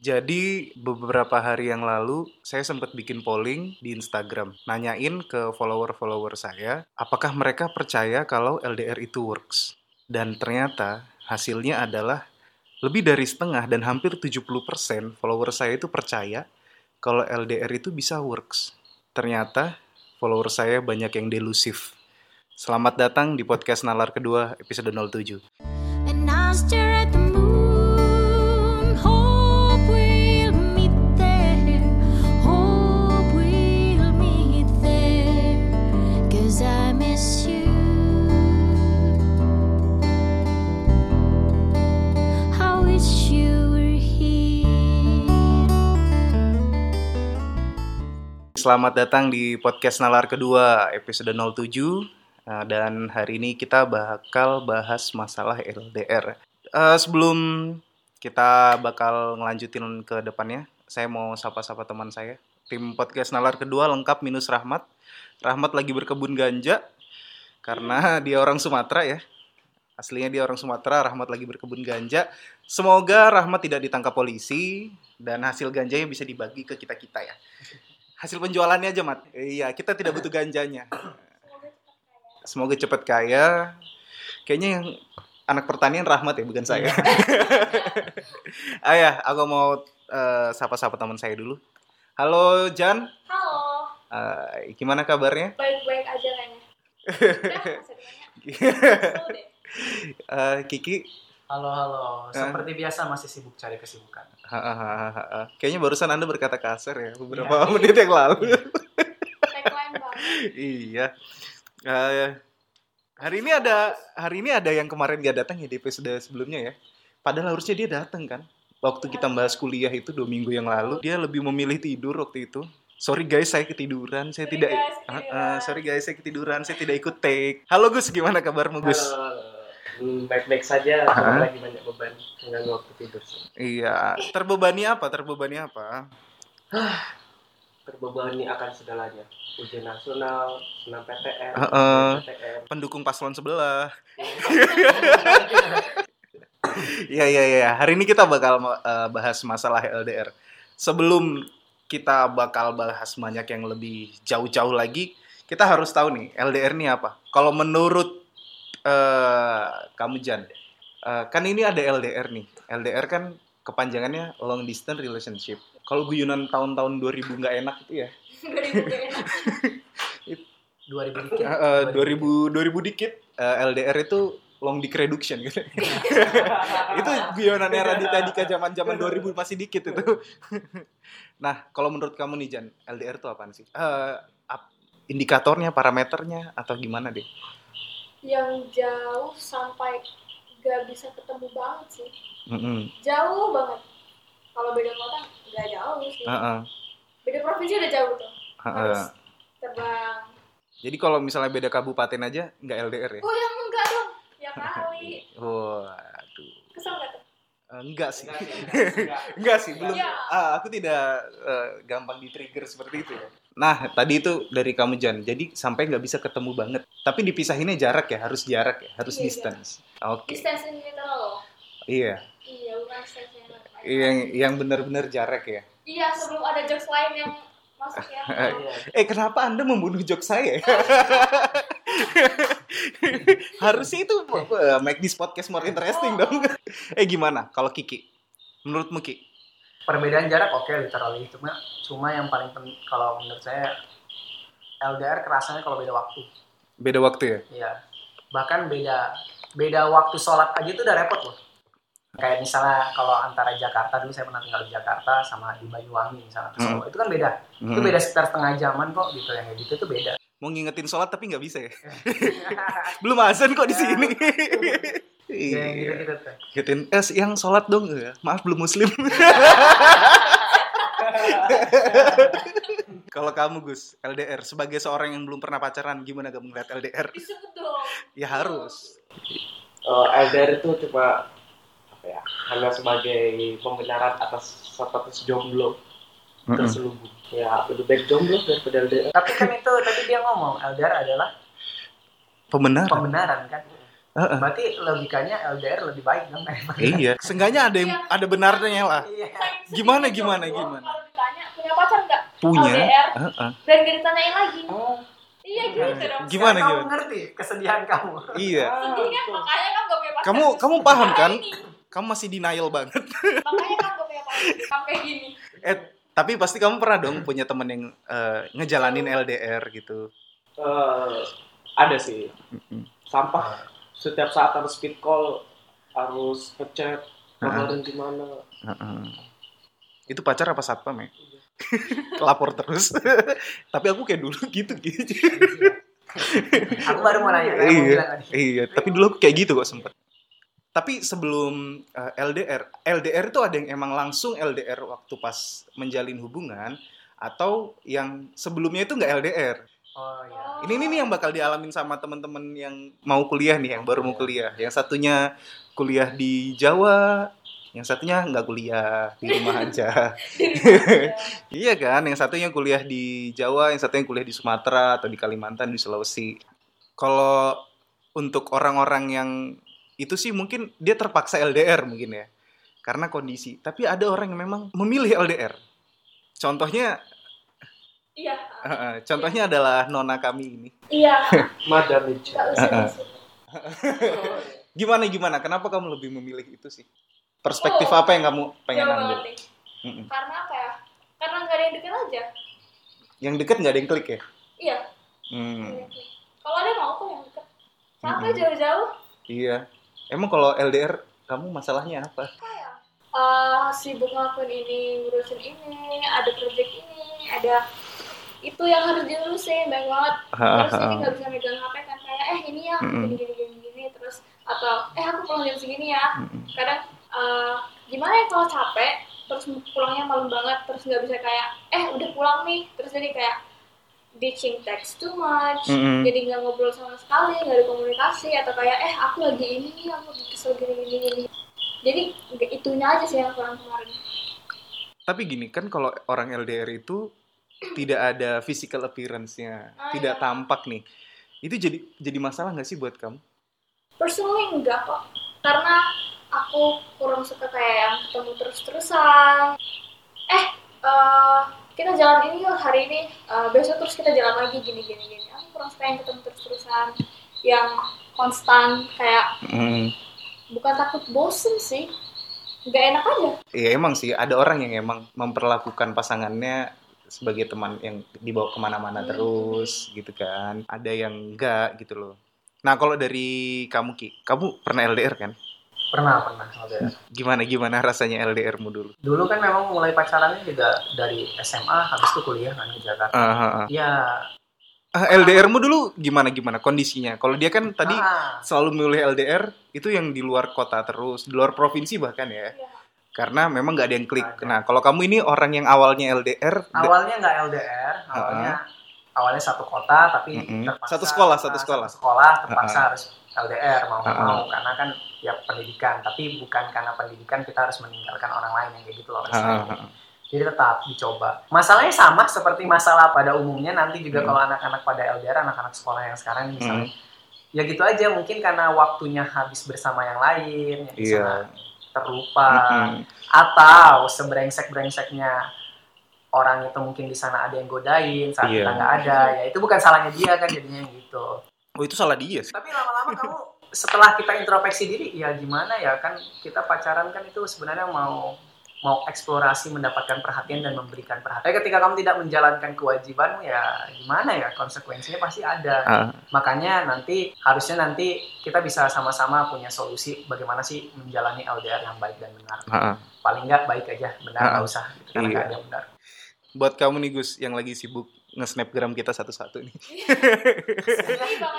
Jadi beberapa hari yang lalu saya sempat bikin polling di Instagram, nanyain ke follower-follower saya, apakah mereka percaya kalau LDR itu works. Dan ternyata hasilnya adalah lebih dari setengah dan hampir 70% follower saya itu percaya kalau LDR itu bisa works. Ternyata follower saya banyak yang delusif. Selamat datang di podcast Nalar kedua episode 07. Selamat datang di podcast Nalar kedua episode 07 Nah, dan hari ini kita bakal bahas masalah LDR. Eh, sebelum kita bakal ngelanjutin ke depannya, saya mau sapa-sapa teman saya. Tim podcast Nalar kedua lengkap minus Rahmat. Rahmat lagi berkebun ganja karena dia orang Sumatera ya. Aslinya dia orang Sumatera, Rahmat lagi berkebun ganja. Semoga Rahmat tidak ditangkap polisi dan hasil ganjanya bisa dibagi ke kita-kita ya. Hasil penjualannya aja, Mat. Iya, kita tidak butuh ganjanya. Semoga cepat kaya. Kayaknya yang anak pertanian Rahmat ya, bukan saya. ah ya, aku mau eh, sapa-sapa teman saya dulu. Halo Jan, Halo, Eh, gimana kabarnya? baik-baik aja kayaknya. Deh. Eh, Kiki, Halo, halo. Eh. Seperti biasa masih sibuk cari kesibukan. Ha, ha, ha, ha, ha. kayaknya barusan Anda berkata kasar ya beberapa Iya. menit yang lalu. Tagline banget. iya. Eh, hari ini ada hari ini ada yang kemarin gak datang ya di episode sebelumnya ya. Padahal harusnya dia datang kan. Waktu kita bahas kuliah itu dua minggu yang lalu, dia lebih memilih tidur waktu itu. Sorry guys, saya ketiduran. Saya Sorry tidak. guys, ah, ketiduran. sorry guys, saya ketiduran. Saya tidak ikut take. Halo Gus, gimana kabarmu Gus? Halo. Hmm, baik-baik saja, cuma lagi banyak beban mengganggu waktu tidur. Iya. Terbebani apa? Terbebani apa? Terbebani akan segalanya. Ujian nasional, senam PTN, Heeh. PTN. Pendukung paslon sebelah. Iya iya iya. Hari ini kita bakal eh, bahas masalah LDR. Sebelum kita bakal bahas banyak yang lebih jauh-jauh lagi, kita harus tahu nih LDR ini apa. Kalau menurut eh, kamu Jan, eh, kan ini ada LDR nih. LDR kan kepanjangannya long distance relationship. Kalau guyonan tahun-tahun 2000 nggak enak itu ya. 2000 gak enak. 2000 dikit. Eh, eh, 2000 2000 dikit eh, LDR itu long dick reduction gitu. itu guyonannya Raditya Dika zaman-zaman 2000 masih dikit itu. nah, kalau menurut kamu nih Jan, LDR itu apaan sih? Ap- indikatornya, parameternya atau gimana deh? Yang jauh sampai gak bisa ketemu banget sih. Mm-mm. Jauh banget. Kalau beda kota gak jauh sih. Heeh, Beda provinsi udah jauh tuh. heeh. Harus terbang. Jadi kalau misalnya beda kabupaten aja nggak LDR ya? Oh yang enggak dong. Ya kali. Waduh. Kesel gak tuh? Eh, enggak sih. Enggak sih, enggak, enggak. Enggak sih, belum. Iya. Ah, aku tidak eh, gampang di-trigger seperti itu ya. Nah, tadi itu dari kamu Jan. Jadi sampai nggak bisa ketemu banget. Tapi dipisahinnya jarak ya, harus jarak ya, harus Iya, distance. Oke. Distance ini loh. Iya. Iya, bukan distance yang. Yang benar-benar jarak ya. Iya, sebelum ada jokes lain yang masuk ya. Iya. Eh, kenapa Anda membunuh jok saya? ya? Harusnya itu eh, make this podcast more interesting dong. eh gimana kalau Kiki? Menurutmu Ki? Perbedaan jarak oke literally cuma cuma yang paling penting kalau menurut saya LDR kerasanya kalau beda waktu. Beda waktu ya? Iya. Bahkan beda beda waktu sholat aja itu udah repot loh. Kayak misalnya kalau antara Jakarta dulu saya pernah tinggal di Jakarta sama di Banyuwangi misalnya Solo itu kan beda. Itu Hmm. beda sekitar setengah jaman kok gitu yang kayak gitu itu beda. Mau ngingetin sholat tapi nggak bisa ya? Belum azan kok di sini. Ya, Iya. gitu-gitu tuh. Gituin, eh yang sholat dong ya. Maaf belum muslim. Kalau kamu Gus, LDR sebagai seorang yang belum pernah pacaran, gimana kamu ngeliat LDR? Ya harus. Oh, LDR itu cuma apa ya hanya sebagai pembenaran atas status jomblo terselubung ya lebih baik jomblo daripada LDR Tapi kan itu tadi dia ngomong LDR adalah Pembenaran. pembenaran kan. Heeh. Berarti logikanya LDR lebih baik dong daripada Iya, seenggaknya ada yang ada benarnya lah. Iya. Gimana, gimana, gimana? Kalau ditanya punya pacar nggak? Punya. LDR Heeh. dan gak ditanyain lagi. Oh, Iya gitu dong. Gimana, Sekarang kamu gimana? ngerti kesedihan kamu. Iya. Sedih kan makanya kamu gak punya pacar. Kamu kamu paham kan? ini. Kamu masih denial banget. Makanya kamu gak punya pacar. Kamu kayak gini. Eh, tapi pasti kamu pernah dong punya temen yang eh, ngejalanin LDR gitu. eh, ada sih. Sampah setiap saat harus speed call, harus ngechat, kabarin gimana. Heeh. Itu pacar apa satpam ya? Lapor terus. tapi aku kayak dulu gitu gitu. Aku baru mau nanya, iya, iya. Tapi dulu aku kayak gitu kok sempet. Tapi sebelum eh, LDR, LDR itu ada yang emang langsung LDR waktu pas menjalin hubungan atau yang sebelumnya itu nggak LDR. Oh iya. Ini ini nih yang bakal dialamin sama teman-teman yang mau kuliah nih, yang baru mau kuliah. Yang satunya kuliah di Jawa, yang satunya nggak kuliah di rumah aja. iya kan, yang satunya kuliah di Jawa, yang satunya kuliah di Sumatera atau di Kalimantan, di Sulawesi. Kalau untuk orang-orang yang itu sih mungkin dia terpaksa LDR mungkin ya, karena kondisi. Tapi ada orang yang memang memilih LDR. Contohnya, Iya. eh, contohnya adalah nona kami ini. Iya. Madam Ica. Heeh. disebut. Gimana gimana? Kenapa kamu lebih memilih itu sih? Perspektif Oh, apa yang kamu pengen ambil? Karena apa ya? Karena gak ada yang deket aja. Yang deket nggak ada yang klik ya? Iya. Hmm, Kalau ada mau kok yang deket. Sampai Mm-mm. jauh-jauh. iya. Emang kalau LDR kamu masalahnya apa? kayak eh sibuk ngelakuin ini, ngurusin ini, ada project ini, ada itu yang harus diurusin banyak banget. Terus ini nggak bisa megang HP kan kayak eh ini ya gini gini gini gini terus atau eh aku pulang jam segini ya. Mm-mm. Kadang eh, gimana ya kalau capek terus pulangnya malam banget terus nggak bisa kayak eh udah pulang nih terus jadi kayak ditching text too much Mm-mm. jadi nggak ngobrol sama sekali nggak ada komunikasi atau kayak eh aku lagi ini nih aku lagi kesel gini gini gini jadi itunya aja sih yang kurang kemarin Tapi gini kan kalau orang LDR itu tidak ada physical appearance-nya, Ah, tidak iya. tampak nih. Itu jadi jadi masalah nggak sih buat kamu? personally enggak kok karena aku kurang suka kayak yang ketemu terus terusan eh eh, kita jalan ini yuk hari ini eh, besok terus kita jalan lagi gini gini gini aku kurang suka yang ketemu terus terusan yang konstan kayak Mm. bukan takut bosen sih nggak enak aja Iya emang sih ada orang yang emang memperlakukan pasangannya sebagai teman yang dibawa ke mana-mana Hmm. terus gitu kan. Ada yang enggak gitu loh. Nah kalau dari kamu Ki, kamu pernah LDR kan? Pernah, pernah LDR. Gimana gimana rasanya LDR-mu dulu? Dulu kan memang mulai pacarannya juga dari SMA, habis itu kuliah kan di Jakarta. Ah, ah, ah. Ya, Ah, LDR-mu dulu gimana gimana kondisinya? Kalau dia kan tadi ah, selalu memilih LDR itu yang di luar kota terus, di luar provinsi bahkan ya. Iya. Karena memang nggak ada yang klik. Ada. Nah kalau kamu ini orang yang awalnya LDR, awalnya nggak LDR, awalnya awalnya satu kota tapi Mm-mm. terpaksa Satu sekolah, satu ah, sekolah. sekolah terpaksa harus LDR mau nggak mau karena kan ya pendidikan tapi bukan karena pendidikan kita harus meninggalkan orang lain yang kayak gitu loh. Jadi tetap dicoba. Masalahnya sama seperti masalah pada umumnya nanti juga Hmm. kalau anak-anak pada LDR, anak-anak sekolah yang sekarang misalnya. Ya gitu aja mungkin karena waktunya habis bersama yang lain, yang Iya. sana terlupa Mm-mm. atau sebrengsek-brengseknya orang itu mungkin di sana ada yang godain saat Iya. kita nggak ada, ya itu bukan salahnya dia kan jadinya gitu. Oh itu salah dia sih. Tapi lama-lama kamu setelah kita introspeksi diri, ya gimana ya kan kita pacaran kan itu sebenarnya mau mau eksplorasi mendapatkan perhatian dan memberikan perhatian. Ketika kamu tidak menjalankan kewajibanmu ya gimana ya konsekuensinya pasti ada. Ah, Makanya nanti harusnya nanti kita bisa sama-sama punya solusi bagaimana sih menjalani LDR yang baik dan benar. ah. Paling nggak baik aja, benar Ah, nggak usah. Gitu, karena iya. ada yang benar. Buat kamu nih Gus yang lagi sibuk nge-snapgram kita satu-satu nih.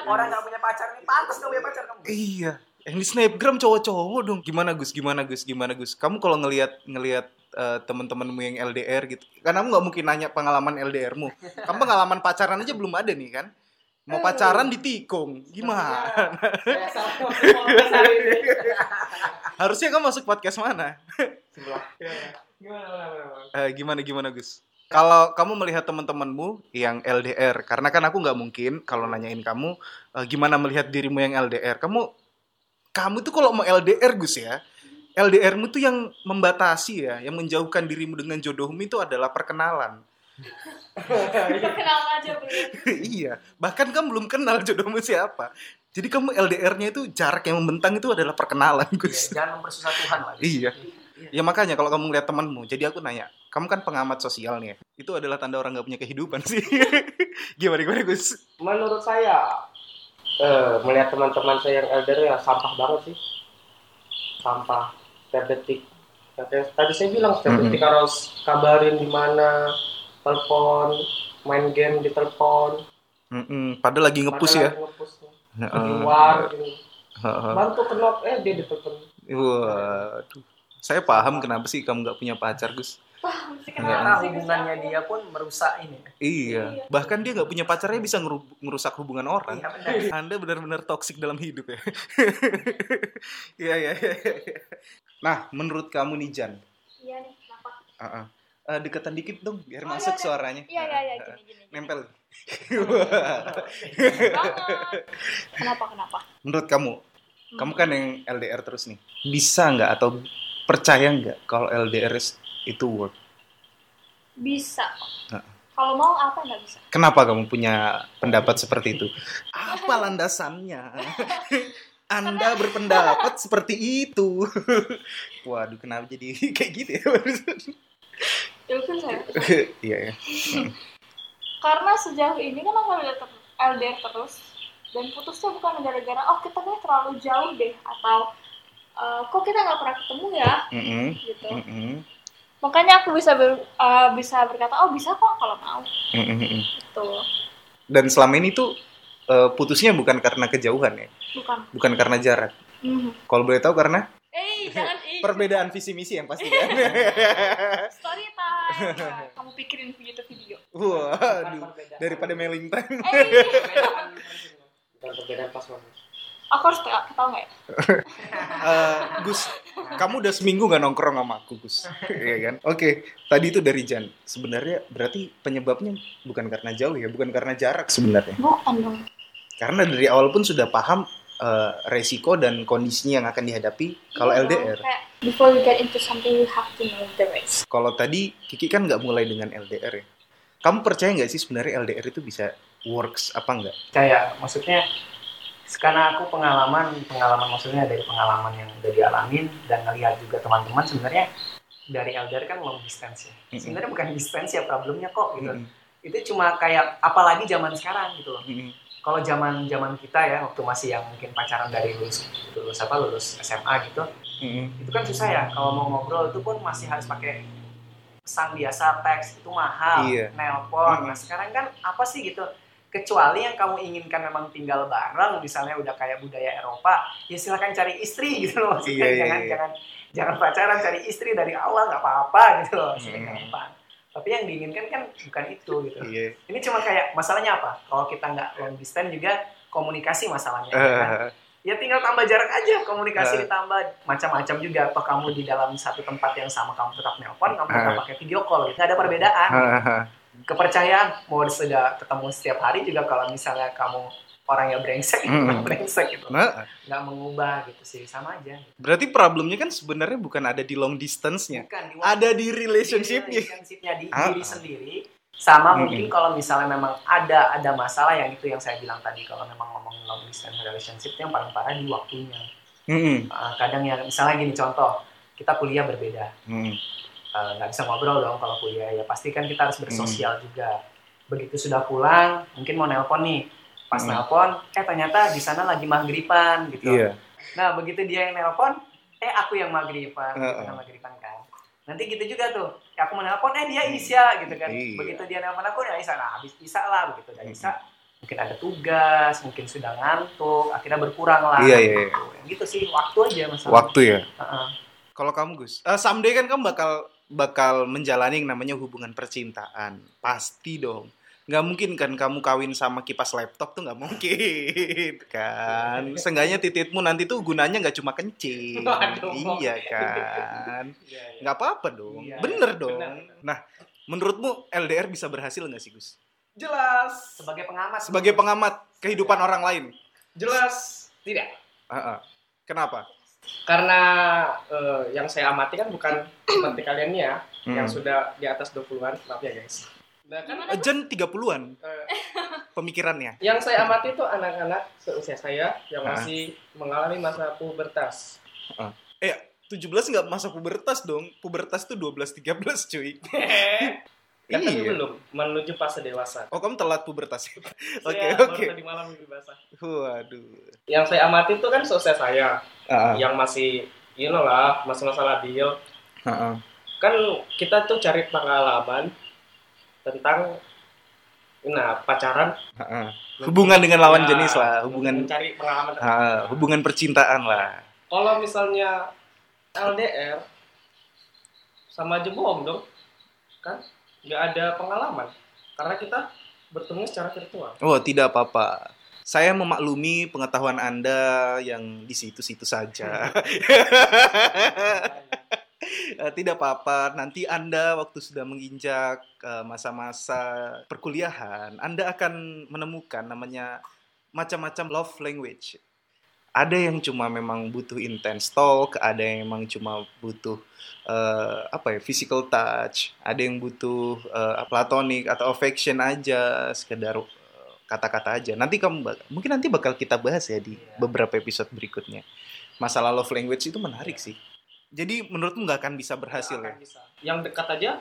Orang nggak punya pacar nih, pantas nggak punya pacar kamu. Iya. Yang di snapgram cowok-cowok dong. Gimana Gus? Gimana Gus? Gimana Gus? Kamu kalau ngelihat ngelihat eh, teman-temanmu yang LDR gitu, kan kamu nggak mungkin nanya pengalaman LDRmu. Kamu pengalaman pacaran aja belum ada nih kan? Mau pacaran ditikung, gimana? Ini. Harusnya kamu masuk podcast mana? Sebelah. Gimana, gimana, gimana? Eh, gimana gimana Gus? Kalau kamu melihat teman-temanmu yang LDR, karena kan aku nggak mungkin kalau nanyain kamu eh, gimana melihat dirimu yang LDR, kamu kamu tuh kalau mau LDR Gus ya, LDRmu tuh yang membatasi ya, yang menjauhkan dirimu dengan jodohmu itu adalah perkenalan. Perkenalan aja belum. iya, bahkan kamu belum kenal jodohmu siapa. Jadi kamu LDR-nya itu jarak yang membentang itu adalah perkenalan, Iya, Gus. jangan mempersusah Tuhan lah. Iya. Ya makanya kalau kamu ngeliat temanmu, jadi aku nanya, kamu kan pengamat sosial nih ya. Itu adalah tanda orang nggak punya kehidupan sih. gimana gimana Gus? Menurut saya, eh, melihat teman-teman saya yang elder ya sampah banget sih. Sampah setiap detik. Ya, tadi saya bilang setiap detik harus kabarin di mana, telepon, main game di telepon. Mm-mm, Padahal lagi ngepush ya. Nge-push nih. Heeh. Di luar gitu. Heeh. Bantu kenop, eh dia di telepon. Waduh. Saya paham kenapa sih kamu nggak punya pacar, Gus. Wah, Iya. sih, hubungannya Gus. dia pun merusak ini. Iya. Iya. Bahkan dia nggak punya pacarnya bisa ngeru- ngerusak hubungan orang. Iya benar. Anda benar-benar toksik dalam hidup ya. Iya, iya, iya. Nah, menurut kamu nih Jan, Iya nih, kenapa? uh Eh, deketan dikit dong biar Oh, masuk iya, iya. suaranya. Iya, iya, iya, gini, gini. gini. Nempel. Kenapa, kenapa? Menurut kamu, Hmm. kamu kan yang LDR terus nih. Bisa nggak atau percaya nggak kalau LDR itu work? Bisa. Heeh. Kalau mau apa nggak bisa? Kenapa kamu punya pendapat seperti itu? Apa landasannya? Anda berpendapat seperti itu. Waduh, kenapa jadi kayak gitu ya? Ilfil saya. Iya ya. Karena sejauh ini kan aku LDR, ter- LDR terus dan putusnya bukan gara-gara oh kita kayak terlalu jauh deh atau eh, kok kita nggak pernah ketemu ya Mm-mm, gitu. mm-mm, Makanya aku bisa ber- eh, bisa berkata oh bisa kok kalau mau mm-mm. gitu. Dan selama ini tuh eh, putusnya bukan karena kejauhan ya, Bukan. bukan karena jarak. Mhm. Kalau boleh tahu karena Eh jangan ih. perbedaan visi misi yang pasti kan. Story time. Kamu pikirin video video. Waduh, daripada mailing time. Eh, Dan perbedaan password. Aku harus tahu tahu nggak ya? Eh, Gus, kamu udah seminggu nggak nongkrong sama aku, Gus. Iya kan? Oke, tadi itu dari Jan. Sebenarnya berarti penyebabnya bukan karena jauh ya, bukan karena jarak sebenarnya. Bukan dong. Karena dari awal pun sudah paham eh, resiko dan kondisinya yang akan dihadapi kalau Iya LDR. kayak, before you get into something you have to know the risk. Kalau tadi Kiki kan nggak mulai dengan LDR ya. Kamu percaya nggak sih sebenarnya LDR itu bisa works apa enggak? Kayak maksudnya karena aku pengalaman pengalaman maksudnya dari pengalaman yang udah dialamin dan ngelihat juga teman-teman sebenarnya dari LDR kan long distance ya. Sebenarnya bukan distance ya problemnya kok gitu. Itu cuma kayak apalagi zaman sekarang gitu loh. Kalau zaman zaman kita ya waktu masih yang mungkin pacaran dari lulus lulus apa lulus SMA gitu, itu kan susah ya kalau mau ngobrol itu pun masih harus pakai pesan biasa teks itu mahal Iya. nelpon nah sekarang kan apa sih gitu kecuali yang kamu inginkan memang tinggal bareng misalnya udah kayak budaya Eropa ya silakan cari istri gitu loh maksudnya Iya, iya, jangan iya. jangan jangan pacaran cari istri dari awal nggak apa-apa gitu loh maksudnya Mm. gampang tapi yang diinginkan kan bukan itu gitu Iya. ini cuma kayak masalahnya apa kalau kita nggak long distance juga komunikasi masalahnya ya kan? Ya tinggal tambah jarak aja komunikasi Eh. ditambah macam-macam juga atau kamu di dalam satu tempat yang sama kamu tetap nelpon kamu tetap Eh. pakai video call gitu ada perbedaan hahaha. Kepercayaan mau sudah ketemu setiap hari juga kalau misalnya kamu orang yang brengsek itu Mm. brengsek gitu Nah, nggak mengubah gitu sih sama aja berarti problemnya kan sebenarnya bukan ada di long distance-nya. bukan di Ada di di relationship-nya. relationship-nya di Ah. diri sendiri sama Mm-mm. mungkin kalau misalnya memang ada ada masalah yang itu yang saya bilang tadi kalau memang ngomongin long distance relationship yang paling parah di waktunya Mm-mm, Ah, kadang ya misalnya gini contoh kita kuliah berbeda mm. Eh, nggak bisa ngobrol dong kalau kuliah ya pasti kan kita harus Hmm. bersosial juga begitu sudah pulang mungkin mau nelpon nih pas Hmm. nelpon eh ternyata di sana lagi maghriban gitu Iya. nah begitu dia yang nelpon eh aku yang maghriban Heeh. kan maghriban kan nanti gitu juga tuh aku mau nelpon eh dia isya gitu kan Iya. begitu dia nelpon aku ya isya nah habis isya lah begitu udah Hmm. isya mungkin ada tugas mungkin sudah ngantuk akhirnya berkurang lah Iya, iya, iya. gitu. Sih waktu aja masalah Waktu ya. Heeh. Kalau kamu Gus, eh, someday kan kamu bakal bakal menjalani yang namanya hubungan percintaan. Pasti dong. Nggak mungkin kan kamu kawin sama kipas laptop tuh nggak mungkin kan. Seenggaknya tititmu nanti tuh gunanya nggak cuma kencing. Waduh. Iya kan. Iya, iya. Nggak apa-apa dong. Iya, Bener iya. dong. Nah, menurutmu LDR bisa berhasil nggak sih Gus? Jelas. sebagai pengamat Sebagai pengamat kehidupan orang lain. Jelas. Tidak. Heeh. Kenapa? Karena eh, yang saya amati kan bukan seperti kalian nih ya, Hmm. yang sudah di atas 20-an, maaf ya guys. Nah, kan Eh, Jen 30-an eh, pemikirannya. yang saya amati itu anak-anak seusia saya yang Ah. masih mengalami masa pubertas. Eh, 17 nggak masa pubertas dong. Pubertas tuh 12 13, cuy. kan Iya. belum menuju fase dewasa. Oh, kamu telat pubertas. Oke, Saya oke. baru tadi malam mimpi basah. Waduh. Yang saya amati itu kan seusia saya, Ah, yang masih, you know lah, masa-masa labil. ah, ah. Kan kita tuh cari pengalaman tentang, nah pacaran. Ah, ah. Hubungan dengan lawan Ya, jenis lah, hubungan mencari pengalaman. ah, hubungan percintaan lah. Kalau misalnya LDR, sama aja bohong dong, kan? Nggak ada pengalaman, karena kita bertemu secara virtual. Oh, tidak apa-apa. Saya memaklumi pengetahuan Anda yang di situ-situ saja. Eh, tidak apa-apa. Nanti Anda waktu sudah menginjak eh, masa-masa perkuliahan, Anda akan menemukan namanya macam-macam love language. Ada yang cuma memang butuh intense talk, ada yang memang cuma butuh eh, apa ya physical touch, ada yang butuh eh, platonic atau affection aja, sekedar eh, kata-kata aja. Nanti kamu mungkin nanti bakal kita bahas ya di Iya. beberapa episode berikutnya. Masalah love language itu menarik sih. Jadi menurutmu nggak akan bisa berhasil ya? akan bisa. Yang dekat aja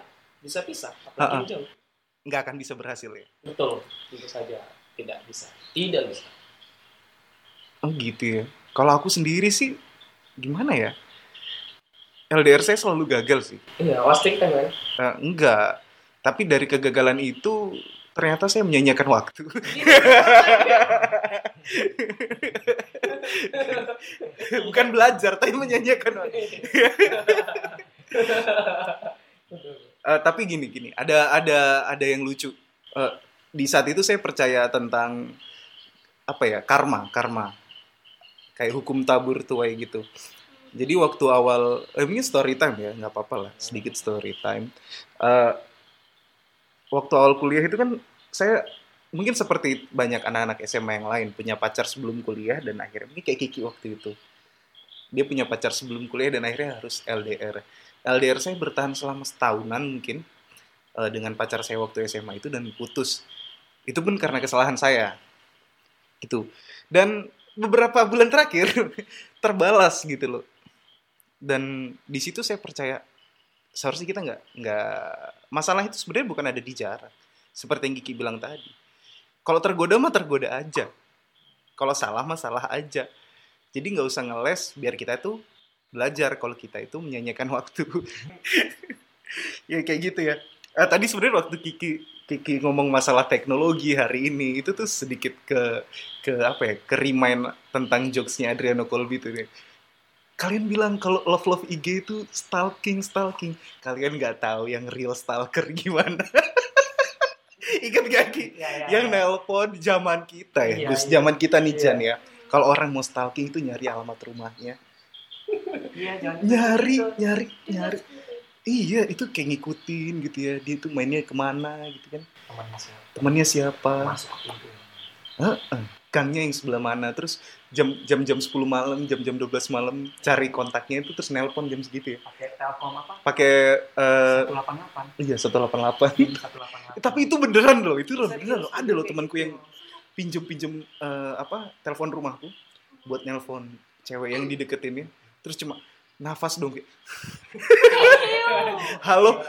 bisa pisah, apalagi jauh. Nggak akan bisa berhasil ya? Betul, tentu saja tidak bisa. Tidak bisa. Oh gitu ya. Kalau aku sendiri sih gimana ya? LDR saya selalu gagal sih. Iya, wasting time kan. Eh, enggak. Tapi dari kegagalan itu ternyata saya menyanyiakan waktu. Bukan belajar, tapi menyanyiakan waktu. Eh, tapi gini gini, ada ada ada yang lucu. Eh, di saat itu saya percaya tentang apa ya karma karma kayak hukum tabur tuai gitu. Jadi waktu awal, eh, ini story time ya, nggak apa-apa lah, sedikit story time. Eh, waktu awal kuliah itu kan saya mungkin seperti banyak anak-anak SMA yang lain punya pacar sebelum kuliah dan akhirnya mungkin kayak Kiki waktu itu. Dia punya pacar sebelum kuliah dan akhirnya harus LDR. LDR saya bertahan selama setahunan mungkin eh, dengan pacar saya waktu SMA itu dan putus. Itu pun karena kesalahan saya. Gitu. Dan beberapa bulan terakhir terbalas gitu loh. Dan di situ saya percaya seharusnya kita nggak nggak masalah itu sebenarnya bukan ada di jarak. Seperti yang Kiki bilang tadi. Kalau tergoda mah tergoda aja. Kalau salah mah salah aja. Jadi nggak usah ngeles biar kita tuh belajar kalau kita itu menyanyikan waktu. ya kayak gitu ya. Eh, tadi sebenarnya waktu Kiki Kiki ngomong masalah teknologi hari ini itu tuh sedikit ke ke apa ya ke remind tentang jokesnya Adriano Colby tuh nih. Kalian bilang kalau love love IG itu stalking stalking. Kalian nggak tahu yang real stalker gimana. Ingat gak Ki? Iya, iya, yang iya. nelpon zaman kita ya, Gus. iya. Zaman kita nih Iya. Jan ya. Kalau orang mau stalking itu nyari alamat rumahnya. Iya, jangan Nyari, gitu. nyari, nyari. Iya, itu kayak ngikutin gitu ya. Dia tuh mainnya ke mana gitu kan. Temannya siapa? Temannya siapa? Masuk pintu. Heeh. Gangnya yang sebelah mana? Terus jam jam jam 10 malam, jam jam 12 malam cari kontaknya itu terus nelpon jam segitu ya. Pakai Telkom apa? Pakai eh 188. iya 188. 188. Tapi itu beneran loh, itu loh beneran loh. Ada loh temanku gitu. yang pinjem-pinjem eh, apa telepon rumahku buat nelpon cewek yang dideketin ya. Terus cuma nafas dong kayak halo.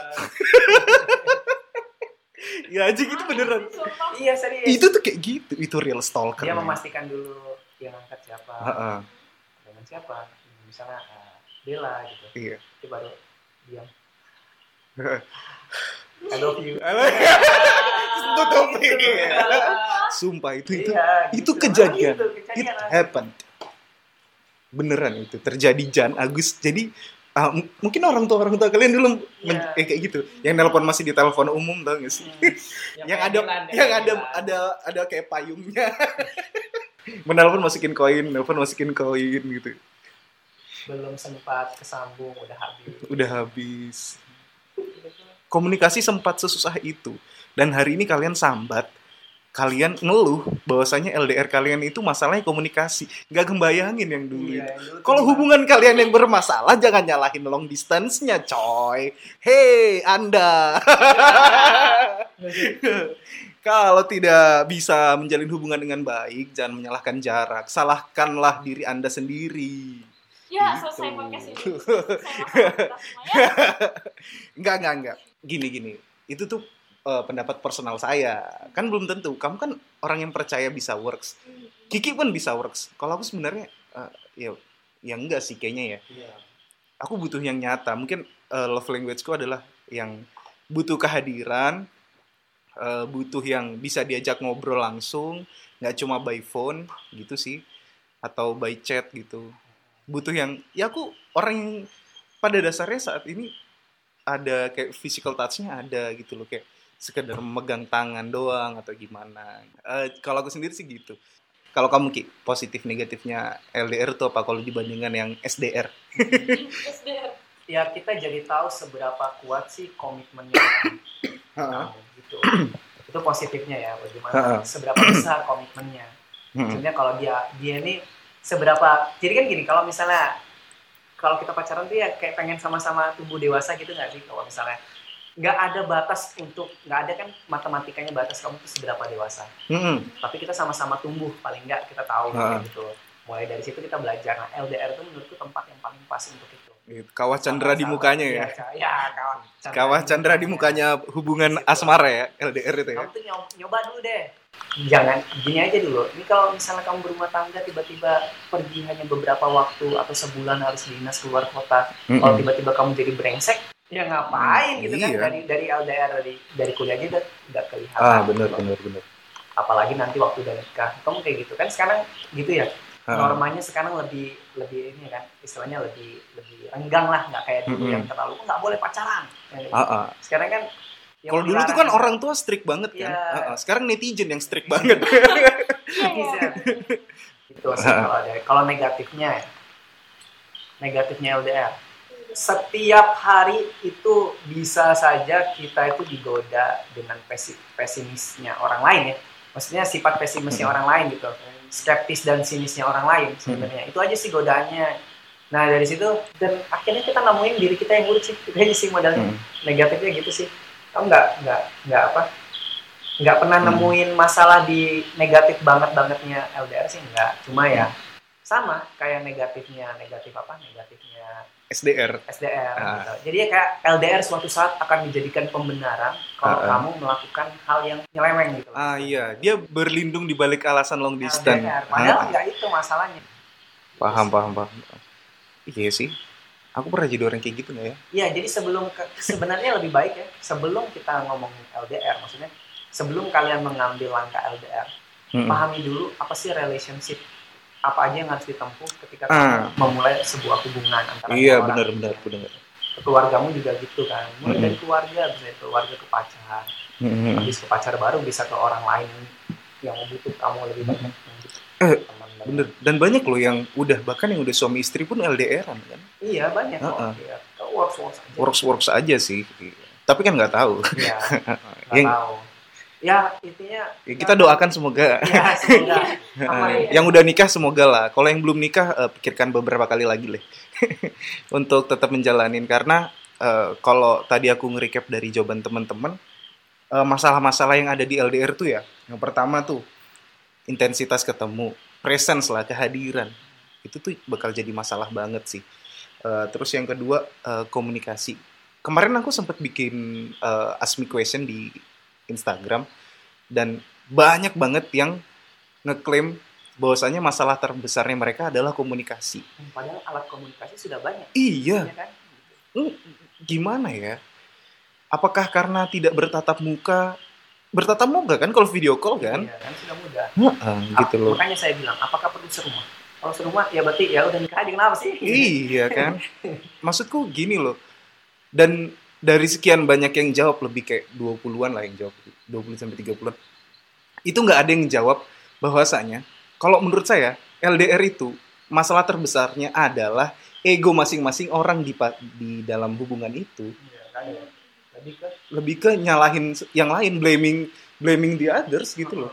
Ya aja gitu beneran. Iya, serius. itu tuh kayak gitu. Itu real stalker dia memastikan dulu yang angkat siapa. Heeh, dengan siapa? Misalnya eh, Bella gitu. Iya. Itu baru diam. I love you. Tutup. sumpah itu itu. Iya, itu gitu. kejadian. Gitu, it kejadian. happened beneran itu terjadi Jan Agus. Jadi m- mungkin orang tua orang tua kalian dulu men- Iya. eh, kayak gitu. Yang nelpon masih di telepon umum tau gak sih? Hmm. yang kayak ada yang kayak ada ada ada kayak payungnya. Menelpon masukin koin nelpon masukin koin gitu. Belum sempat kesambung udah habis. Udah habis. Komunikasi sempat sesusah itu. Dan hari ini kalian sambat kalian ngeluh bahwasanya LDR kalian itu masalahnya komunikasi. Nggak kebayangin yang dulu Iya, itu. Kalau hubungan kalian yang bermasalah jangan nyalahin long distance-nya, coy. Hei, Anda. Kalau tidak bisa menjalin hubungan dengan baik, jangan menyalahkan jarak. Salahkanlah diri Anda sendiri. Ya, Gitu. selesai podcast ini. Semuanya. Enggak. Gini, gini. Itu tuh eh, pendapat personal saya. Kan belum tentu. Kamu kan orang yang percaya bisa works. Kiki pun bisa works. Kalau aku sebenarnya eh, ya ya enggak sih kayaknya ya. Iya. Aku butuh yang nyata. Mungkin eh, love language-ku adalah yang butuh kehadiran, eh, butuh yang bisa diajak ngobrol langsung, nggak cuma by phone gitu sih, atau by chat gitu. Butuh yang ya aku orang yang pada dasarnya saat ini ada kayak physical touch-nya ada gitu loh kayak sekedar memegang tangan doang atau gimana. Eh, kalau aku sendiri sih gitu. Kalau kamu Ki, positif negatifnya LDR tuh apa kalau dibandingkan yang SDR? SDR. ya kita jadi tahu seberapa kuat sih komitmennya. Nah, gitu itu positifnya ya bagaimana seberapa besar komitmennya. Maksudnya kalau dia dia ini seberapa jadi kan gini kalau misalnya kalau kita pacaran tuh ya kayak pengen sama-sama tumbuh dewasa gitu nggak sih kalau misalnya nggak ada batas untuk nggak ada kan matematikanya batas kamu tuh seberapa dewasa Hmm. tapi kita sama-sama tumbuh paling nggak kita tahu Ha. gitu mulai dari situ kita belajar nah LDR itu menurutku tempat yang paling pas untuk itu Gitu. Kawah Chandra di mukanya ya. Iya, ya, kawah Chandra. Kawah Chandra di mukanya hubungan asmara ya, LDR itu ya. kamu tuh nyoba, dulu deh jangan gini aja dulu ini kalau misalnya kamu berumah tangga tiba-tiba pergi hanya beberapa waktu atau sebulan harus dinas keluar kota kalau tiba-tiba kamu jadi brengsek ya ngapain gitu kan Iya. dari dari LDR dari dari kuliah aja udah udah kelihatan Ah, benar gitu. benar benar. apalagi nanti waktu udah nikah kamu kayak gitu kan sekarang gitu ya normanya sekarang lebih lebih ini kan istilahnya lebih lebih renggang lah nggak kayak dulu Mm-mm. yang terlalu "Oh, nggak boleh pacaran Ya, gitu. Ah, ah. sekarang kan yang Kalau dulu tuh kan orang tua strict banget kan. Iya. Ah, ah. Sekarang netizen yang strict banget. Iya, iya. Itu sih kalau ada kalau negatifnya ya. negatifnya LDR setiap hari itu bisa saja kita itu digoda dengan pesi- pesimisnya orang lain ya. Maksudnya sifat pesimisnya Hmm. orang lain gitu. Skeptis dan sinisnya orang lain sebenarnya. Itu aja sih godaannya. Nah dari situ dan akhirnya kita nemuin diri kita yang buruk sih. Itu aja sih modalnya. Hmm. negatifnya gitu sih. Kamu nggak? Nggak nggak apa? Nggak pernah Hmm. nemuin masalah di negatif banget bangetnya LDR sih nggak. Cuma ya sama kayak negatifnya negatif apa? Negatifnya SDR. SDR Ah. gitu. jadi ya kayak LDR suatu saat akan dijadikan pembenaran kalau Ah, ah. kamu melakukan hal yang nyeleweng gitu Ah iya, dia berlindung di balik alasan long distance. LDR. padahal Ah, nggak itu masalahnya paham, paham, paham. Iya sih. Aku pernah jadi orang kayak gitu nggak ya? Iya, jadi sebelum ke- sebenarnya lebih baik ya sebelum kita ngomongin LDR, maksudnya sebelum kalian mengambil langkah LDR, Mm-mm. pahami dulu apa sih relationship, apa aja yang harus ditempuh ketika Ah. kamu memulai sebuah hubungan antara Iya benar benar benar. Keluargamu juga gitu kan, mulai Mm-mm. dari keluarga, bisa dari keluarga ke pacar, Mm-mm. habis ke pacar baru bisa ke orang lain yang membutuh kamu lebih banyak. Eh, Teman dan- Bener. Dan banyak loh yang udah bahkan yang udah suami istri pun LDRan kan. Iya banyak. Ah, ah. Iya. Works works aja. Works works aja sih. Tapi kan nggak tahu. Iya. nggak Yang- tahu. Ya intinya. Ya, kita doakan semoga Ya semoga. ya. yang udah nikah semoga lah. Kalau yang belum nikah eh, pikirkan beberapa kali lagi lah untuk tetap menjalanin karena eh, kalau tadi aku nge-recap dari jawaban teman-teman eh, masalah-masalah yang ada di LDR tuh ya. Yang pertama tuh intensitas ketemu, presence lah, kehadiran. Itu tuh bakal jadi masalah banget sih. Eh, terus yang kedua eh, komunikasi. Kemarin aku sempat bikin eh, ask me question di Instagram dan banyak banget yang ngeklaim bahwasanya masalah terbesarnya mereka adalah komunikasi. Padahal alat komunikasi sudah banyak. Iya, ya kan? Hmm, gimana ya? Apakah karena tidak bertatap muka? Bertatap muka kan kalau video call kan? Iya kan sudah mudah. Heeh, gitu loh. Makanya saya bilang, apakah perlu serumah? Kalau serumah ya berarti ya udah nikah aja kenapa sih? Iya kan? Maksudku gini loh. Dan dari sekian banyak yang jawab lebih kayak 20-an lah yang jawab. 20 sampai 30-an. Itu nggak ada yang jawab bahwasanya kalau menurut saya LDR itu masalah terbesarnya adalah ego masing-masing orang di di dalam hubungan itu ya. Lebih ke lebih ke nyalahin yang lain blaming blaming the others gitu loh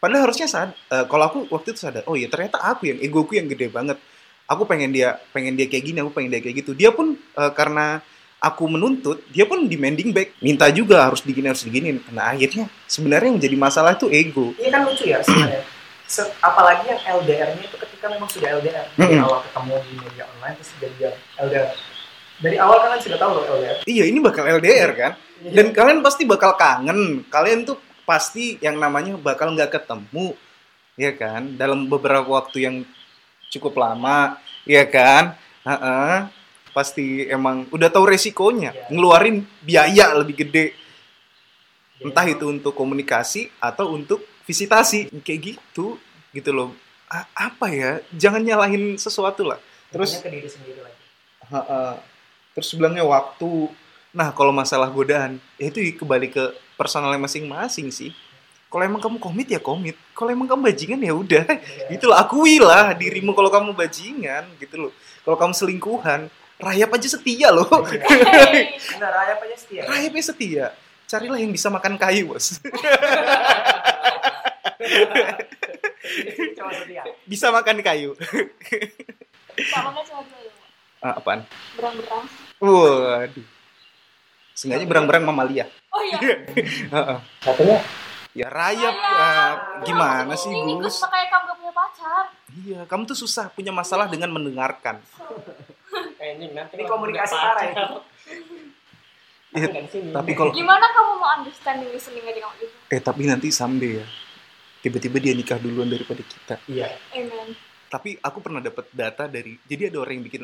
Padahal harusnya sad, eh, kalau aku waktu itu sadar, oh iya ternyata aku yang egoku yang gede banget. Aku pengen dia, pengen dia kayak gini, aku pengen dia kayak gitu. Dia pun eh, karena aku menuntut, dia pun demanding back, minta juga harus digini harus diginin. Nah akhirnya sebenarnya yang jadi masalah itu ego. Ini kan lucu ya sebenarnya. Se- apalagi yang LDR-nya itu ketika memang sudah LDR dari Mm-mm. awal ketemu di media online terus jadi LDR. Dari awal kalian sudah tahu loh LDR. Iya ini bakal LDR kan? Dan kalian pasti bakal kangen. Kalian tuh pasti yang namanya bakal nggak ketemu, ya kan? Dalam beberapa waktu yang cukup lama, ya kan? Heeh. Pasti emang udah tahu resikonya, Iya. ngeluarin biaya lebih gede, Jadi entah itu untuk komunikasi atau untuk visitasi, kayak gitu, gitu loh. A- apa ya? Jangan nyalahin sesuatu lah. terus Terus ke diri sendiri lagi. Heeh. terus bilangnya waktu. Nah, kalau masalah godaan, ya itu kembali ke personalnya masing-masing sih. Kalau emang kamu komit ya komit. Kalau emang kamu bajingan ya udah. Iya. Gitu loh, akuilah dirimu kalau kamu bajingan gitu loh. Kalau kamu selingkuhan, rayap aja setia loh. Hey. Enggak raya aja setia. Rayapnya setia. Carilah yang bisa makan kayu, Bos. Bisa makan kayu. Ya. Ah, apaan? Berang-berang. Waduh. Sengaja berang-berang mamalia. Oh iya. Heeh. Satunya ya rayap. Ayah. ah, gimana sih, Ini Gus? Kayak kamu gak punya pacar. Iya, kamu tuh susah punya masalah dengan mendengarkan. Ini nanti Ini kalau komunikasi parah ya. sini. tapi kalau Gimana kamu mau understanding listening aja kamu gitu? eh tapi nanti someday ya. Tiba-tiba dia nikah duluan daripada kita. Iya. Amen. Tapi aku pernah dapat data dari jadi ada orang yang bikin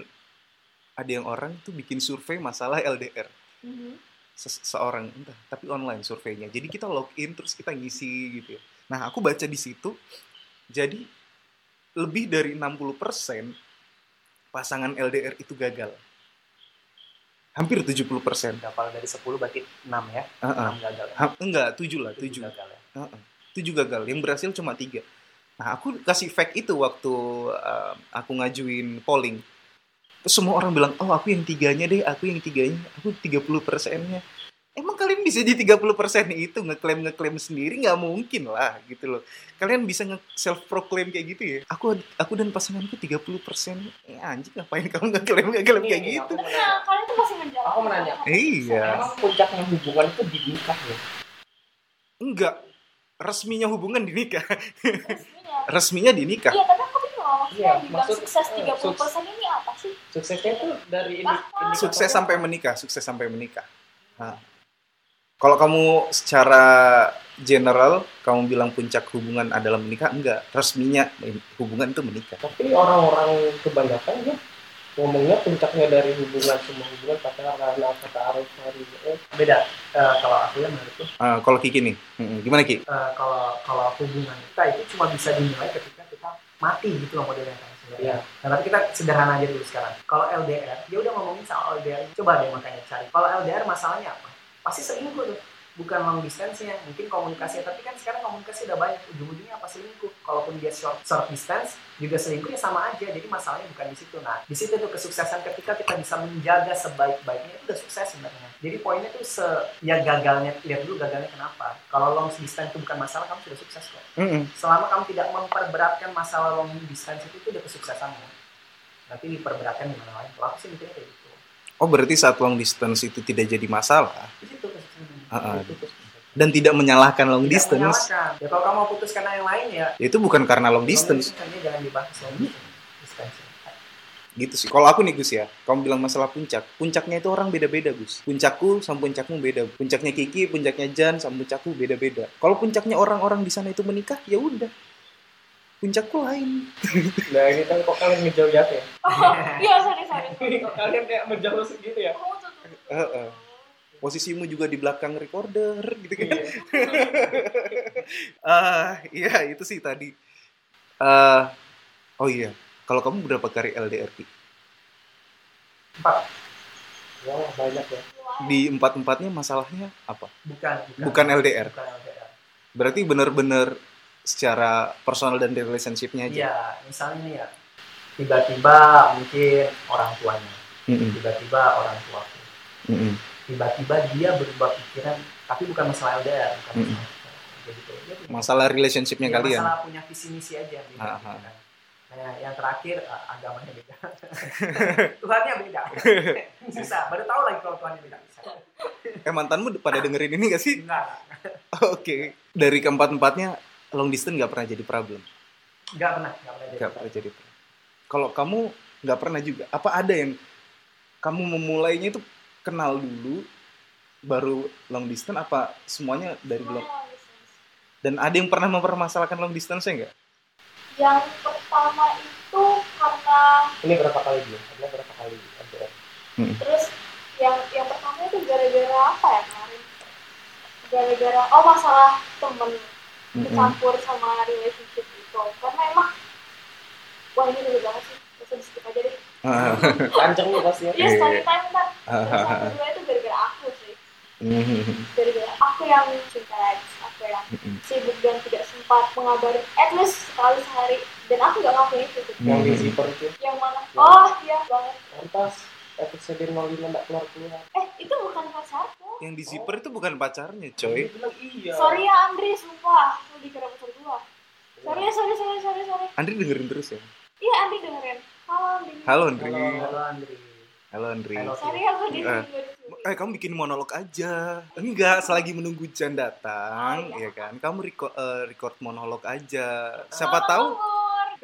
ada yang orang tuh bikin survei masalah LDR. Mhm. Se- seorang entah, tapi online surveinya. Jadi kita login terus kita ngisi gitu ya. Nah, aku baca di situ jadi lebih dari 60% pasangan LDR itu gagal. Hampir 70%. Kalau dari 10 berarti 6 ya. Heeh. 6 gagal. Ha- enggak, 7 lah, 7. Tujuh gagal ya. Heeh. Tujuh gagal, yang berhasil cuma tiga. Nah, aku kasih fact itu waktu uh, aku ngajuin polling. Terus semua orang bilang, oh aku yang tiganya deh, aku yang tiganya, aku 30 persennya. Kalian bisa di 30 persen itu ngeklaim-ngeklaim sendiri nggak mungkin lah gitu loh. Kalian bisa nge self proclaim kayak gitu ya. Aku aku dan pasanganku 30 persen. Eh anjing ngapain kamu ngeklaim ngeklaim kayak Ini, gitu? aku Nah, menanya. kalian tuh masih menjalani. Aku menanya. Iya. Emang puncaknya hubungan itu di nikah ya? Enggak. Resminya hubungan di nikah. Resminya. Resminya di nikah. Iya, tapi aku bingung loh, maksudnya Iya, dibilang maksud- sukses eh, 30% ini apa sih? Suksesnya itu dari ini. Indikatornya sukses sampai menikah, sukses sampai menikah. Nah, kalau kamu secara general kamu bilang puncak hubungan adalah menikah, enggak. Resminya hubungan itu menikah. Tapi orang-orang kebanyakan ya ngomongnya puncaknya dari hubungan semua hubungan pacaran apa taruh hari eh Beda. Eh, kalau aku ya menurutku Ah, kalau Kiki nih, mm-mm. gimana Ki? eh, kalau kalau hubungan kita itu cuma bisa dinilai ketika kita mati gitu loh modelnya kan sebenarnya. Iya. Nah, tapi kita sederhana aja dulu sekarang. Kalau LDR, dia udah ngomongin soal LDR. Coba deh makanya cari. Kalau LDR masalahnya apa? Pasti selingkuh tuh. Bukan long distance nya, mungkin komunikasi. Tapi kan sekarang komunikasi udah banyak. Ujung-ujungnya apa selingkuh? Kalaupun dia short, short distance, juga selingkuh ya sama aja. Jadi masalahnya bukan di situ. Nah, di situ tuh kesuksesan ketika kita bisa menjaga sebaik-baiknya itu udah sukses sebenarnya. Jadi poinnya tuh se ya gagalnya lihat dulu gagalnya kenapa. Kalau long distance itu bukan masalah, kamu sudah sukses kok Mm-mm. selama kamu tidak memperberatkan masalah long distance itu itu udah kesuksesanmu nanti diperberatkan di mana lain kalau aku sih mikirnya kayak gitu Oh berarti saat long distance itu tidak jadi masalah Ah, ah. Itu kesuksesan. dan tidak menyalahkan long Tidak distance, menyalahkan. ya kalau kamu mau putus karena yang lain ya itu bukan karena long long distance. distance jangan dibahas long distance Gitu sih. Kalau aku nih Gus ya, kamu bilang masalah puncak. Puncaknya itu orang beda-beda Gus. Puncakku sama puncakmu beda. Puncaknya Kiki, puncaknya Jan sama puncakku beda-beda. Kalau puncaknya orang-orang di sana itu menikah, ya udah. Puncakku lain. nah ini kan kok kalian ngejauh jauh ya Oh, iya, sorry, sorry. kok kalian kayak menjauh segitu ya tuh- tuh-. Heeh. Posisimu juga di belakang recorder gitu kan. Iya. Ah, iya itu sih tadi. Eh, oh iya, kalau kamu berapa kali LDR Ki? empat Wah, banyak ya Di empat-empatnya masalahnya apa? bukan Bukan LDR. bukan LDR Berarti benar-benar secara personal dan relationship-nya aja. iya misalnya nih ya tiba-tiba mungkin orang tuanya Mm-mm, tiba-tiba orang tuaku mm-mm. tiba-tiba dia berubah pikiran tapi bukan masalah LDR bukan Mm-mm. masalah gitu Masalah relationshipnya ya, kalian. masalah punya visi misi aja Ah, gitu ah. kan. Nah, yang terakhir agamanya beda. Tuhannya beda. Susah. Baru tahu lagi kalau Tuhannya beda. Bisa. Eh mantanmu pada dengerin ini gak sih? Enggak. Oke. Dari keempat-empatnya long distance nggak pernah jadi problem. Enggak pernah, enggak pernah jadi. Nggak pernah jadi problem. Kalau kamu nggak pernah juga. Apa ada yang kamu memulainya itu kenal dulu baru long distance apa semuanya dari long dan ada yang pernah mempermasalahkan long distance enggak? yang pertama itu karena Ini berapa kali dia? Ini berapa kali LDR? terus yang yang pertama itu gara-gara apa ya kemarin gara-gara oh masalah temen kecampur sama relationship itu karena emang wah ini ribet banget sih. Bisa di skip aja deh. Panjang nih pasti ya. ya Iya. story time ntar terus yang kedua itu gara-gara aku sih. Gara-gara aku yang cinta aku yang sibuk dan tidak sempat mengabari at least sekali sehari. Dan aku nggak ngakuin itu. Tuh. Yang di zipper itu. yang mana? Oh iya banget. Lantas episode 05 nggak keluar keluar. eh yang di zipper itu bukan pacarnya, coy. Iya. sorry ya Andri sumpah lu dikira pacar gua sorry ya sorry sorry sorry sorry Andri dengerin terus ya. iya Andri dengerin halo Andri Halo Andri. Halo. Halo Andri. Halo Andri. Halo. sorry ya gua di Eh. Eh kamu bikin monolog aja. Enggak, selagi menunggu Jan datang, Oh, ya kan. Kamu record, record monolog aja. Siapa tahu?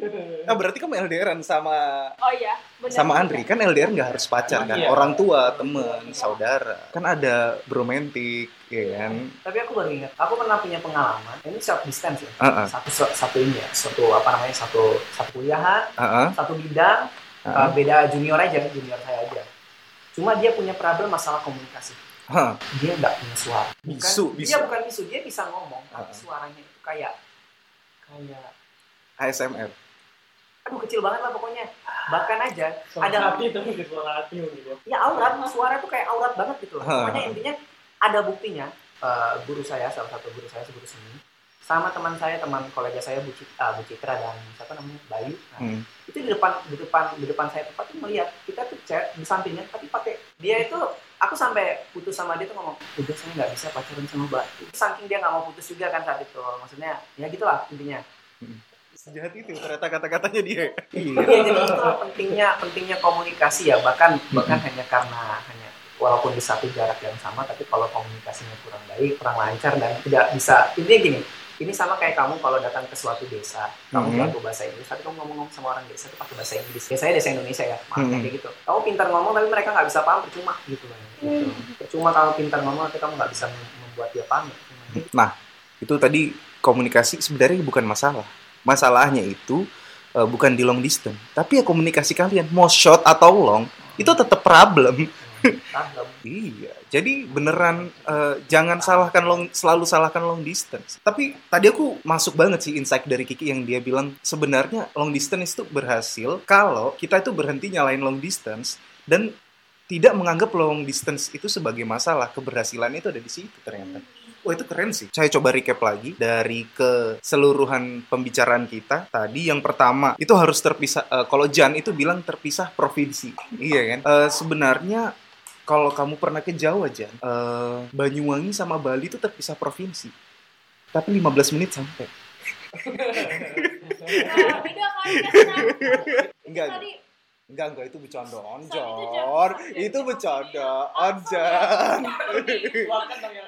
Ah berarti kamu LDRan sama oh iya benar sama Andri kan LDR nggak harus pacar kan Iya. orang tua temen saudara kan ada bromantik ya kan Tapi aku baru ingat, aku pernah punya pengalaman. Ini short distance ya. Ah, ah. Satu satu ini ya, satu apa namanya satu satu kuliahan, Heeh, satu bidang, heeh. uh, beda junior aja, junior saya aja. Cuma dia punya problem masalah komunikasi. Hah, Dia nggak punya suara. Bukan, Bisu, Dia bisu. bukan bisu, dia bisa ngomong, tapi Ah. suaranya itu kayak kayak ASMR aduh kecil banget lah pokoknya. Bahkan aja Suara ada hati tapi di suara hati gitu. ya aurat, suara tuh kayak aurat banget gitu loh. Pokoknya intinya ada buktinya. eh, guru saya, salah satu guru saya, guru seni, sama teman saya, teman kolega saya Bu, Cit- ah, Bu Citra dan siapa namanya Bayu. Nah, Hmm. itu di depan di depan di depan saya tepat tuh melihat kita tuh chat di sampingnya tapi pakai dia itu aku sampai putus sama dia tuh ngomong udah saya nggak bisa pacaran sama mbak saking dia nggak mau putus juga kan saat itu maksudnya ya gitulah intinya sejahat itu ternyata kata-katanya dia Iya, jadi itu pentingnya pentingnya komunikasi ya bahkan bahkan hanya karena hanya walaupun di satu jarak yang sama tapi kalau komunikasinya kurang baik kurang lancar dan tidak bisa intinya gini ini sama kayak kamu kalau datang ke suatu desa kamu Mhm. jago bahasa Inggris tapi kamu ngomong sama orang desa itu pakai bahasa Inggris biasanya desa Indonesia ya maaf Mhm. kayak gitu kamu pintar ngomong tapi mereka nggak bisa paham percuma gitu kan gitu. percuma kamu pintar ngomong tapi kamu nggak bisa mem- membuat dia paham ya. nah itu tadi komunikasi sebenarnya bukan masalah masalahnya itu eh, bukan di long distance tapi ya komunikasi kalian mau short atau long itu tetap problem. Iya, jadi beneran eh, jangan salahkan long, selalu salahkan long distance. Tapi tadi aku masuk banget sih insight dari Kiki yang dia bilang sebenarnya long distance itu berhasil kalau kita itu berhenti nyalain long distance dan tidak menganggap long distance itu sebagai masalah. Keberhasilan itu ada di situ ternyata. Wah itu keren sih. Saya coba recap lagi dari keseluruhan pembicaraan kita tadi. Yang pertama itu harus terpisah. eh, kalau Jan itu bilang terpisah provinsi, iya kan? Eh, sebenarnya kalau kamu pernah ke Jawa Jan, eh, Banyuwangi sama Bali itu terpisah provinsi. Tapi 15 menit sampai. Nah, beda kali ya San. Enggak, tadi enggak, enggak itu bercanda. Onjor. itu bercanda. Makan dong yang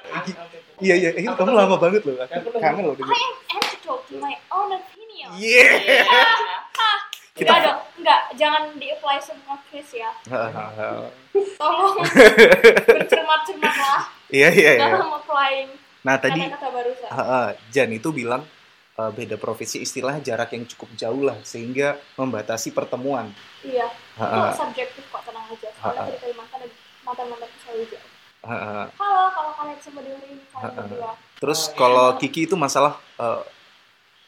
Iya, iya, iya, kamu lama banget loh. Kangen loh. I am entitled to my own opinion. Yeah. Kita... Enggak dong, enggak, jangan di-apply semua Chris ya. Tolong. Bercermat-cermat lah Iya, iya, iya. dalam applying Nah, tadi kata-kata Jan itu bilang eh, beda profesi istilah jarak yang cukup jauh lah sehingga membatasi pertemuan. Iya, ah, itu subjektif kok, tenang aja. Ah. dari Kalimantan dan mantan-mantan selalu jauh. ah. Halo, kalau kalian semua dengerin kalian ah. berdua. Terus kalau Kiki itu masalah eh,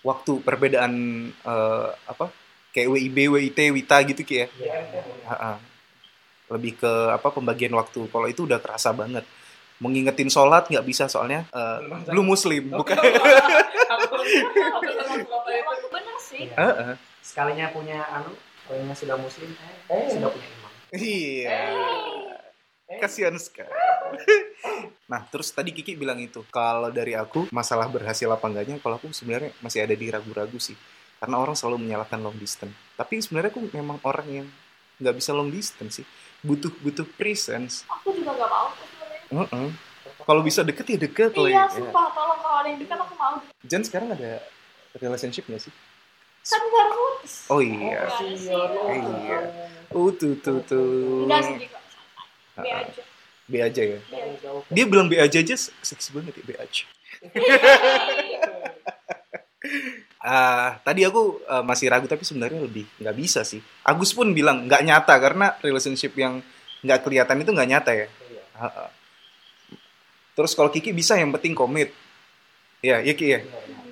waktu perbedaan eh, apa kayak WIB, WIT, WITA gitu Ki ya. Iya. Ah, ah. Lebih ke apa pembagian waktu. Kalau itu udah kerasa banget. Mengingetin sholat nggak bisa soalnya eh, belum muslim, bukan? Bener sih. Iya. Sekalinya punya anu sekalinya sudah muslim eh, Eh. sudah punya imam Iya. Kasihan sekali. Nah, terus tadi Kiki bilang itu. Kalau dari aku, masalah berhasil apa enggaknya, kalau aku sebenarnya masih ada di ragu-ragu sih. Karena orang selalu menyalahkan long distance. Tapi sebenarnya aku memang orang yang nggak bisa long distance sih. Butuh butuh presence. Aku juga nggak mau sebenarnya. Heeh. Kalau bisa deket ya deket lah Iya, ya. sumpah. Tolong kalau ada yang dekat aku mau. Jan sekarang ada relationship nggak sih? Kan baru putus. Oh iya. Iya, Iya. Oh tuh tuh tuh. Enggak sih, Kak. Be Ah, aja. B aja ya. Be aja. Dia bilang B aja aja seksi banget ya B aja. Ah, tadi aku eh, masih ragu tapi sebenarnya lebih nggak bisa sih. Agus pun bilang nggak nyata karena relationship yang nggak kelihatan itu nggak nyata ya. Iya. Ah, ah. Terus kalau Kiki bisa yang penting komit. Ya, ya Ki ya.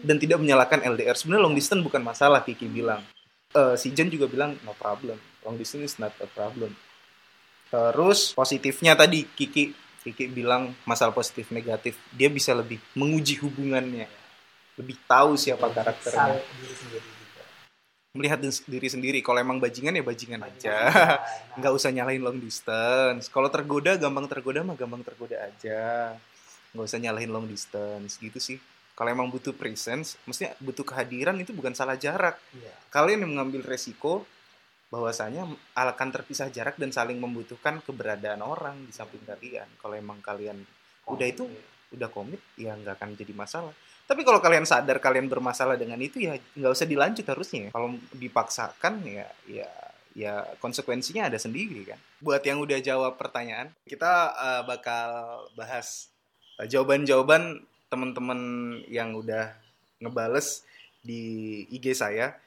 Dan tidak menyalahkan LDR. Sebenarnya long distance bukan masalah Kiki bilang. Eh, si Jen juga bilang no problem. Long distance is not a problem. Terus positifnya tadi Kiki Kiki bilang masalah positif negatif. Dia bisa lebih menguji hubungannya. Lebih tahu siapa karakternya. Melihat diri sendiri. Kalau emang bajingan ya bajingan aja. Nah, nggak usah nyalahin long distance. Kalau tergoda, gampang tergoda mah gampang tergoda aja. Nggak usah nyalahin long distance gitu sih. Kalau emang butuh presence, mestinya butuh kehadiran itu bukan salah jarak. Iya. Kalian yang mengambil resiko bahwasanya akan terpisah jarak dan saling membutuhkan keberadaan orang di samping kalian. Kalau emang kalian udah itu udah komit, ya nggak akan jadi masalah. Tapi kalau kalian sadar kalian bermasalah dengan itu ya nggak usah dilanjut harusnya. Kalau dipaksakan ya ya ya konsekuensinya ada sendiri kan. Buat yang udah jawab pertanyaan, kita eh, bakal bahas jawaban-jawaban teman-teman yang udah ngebales di IG saya.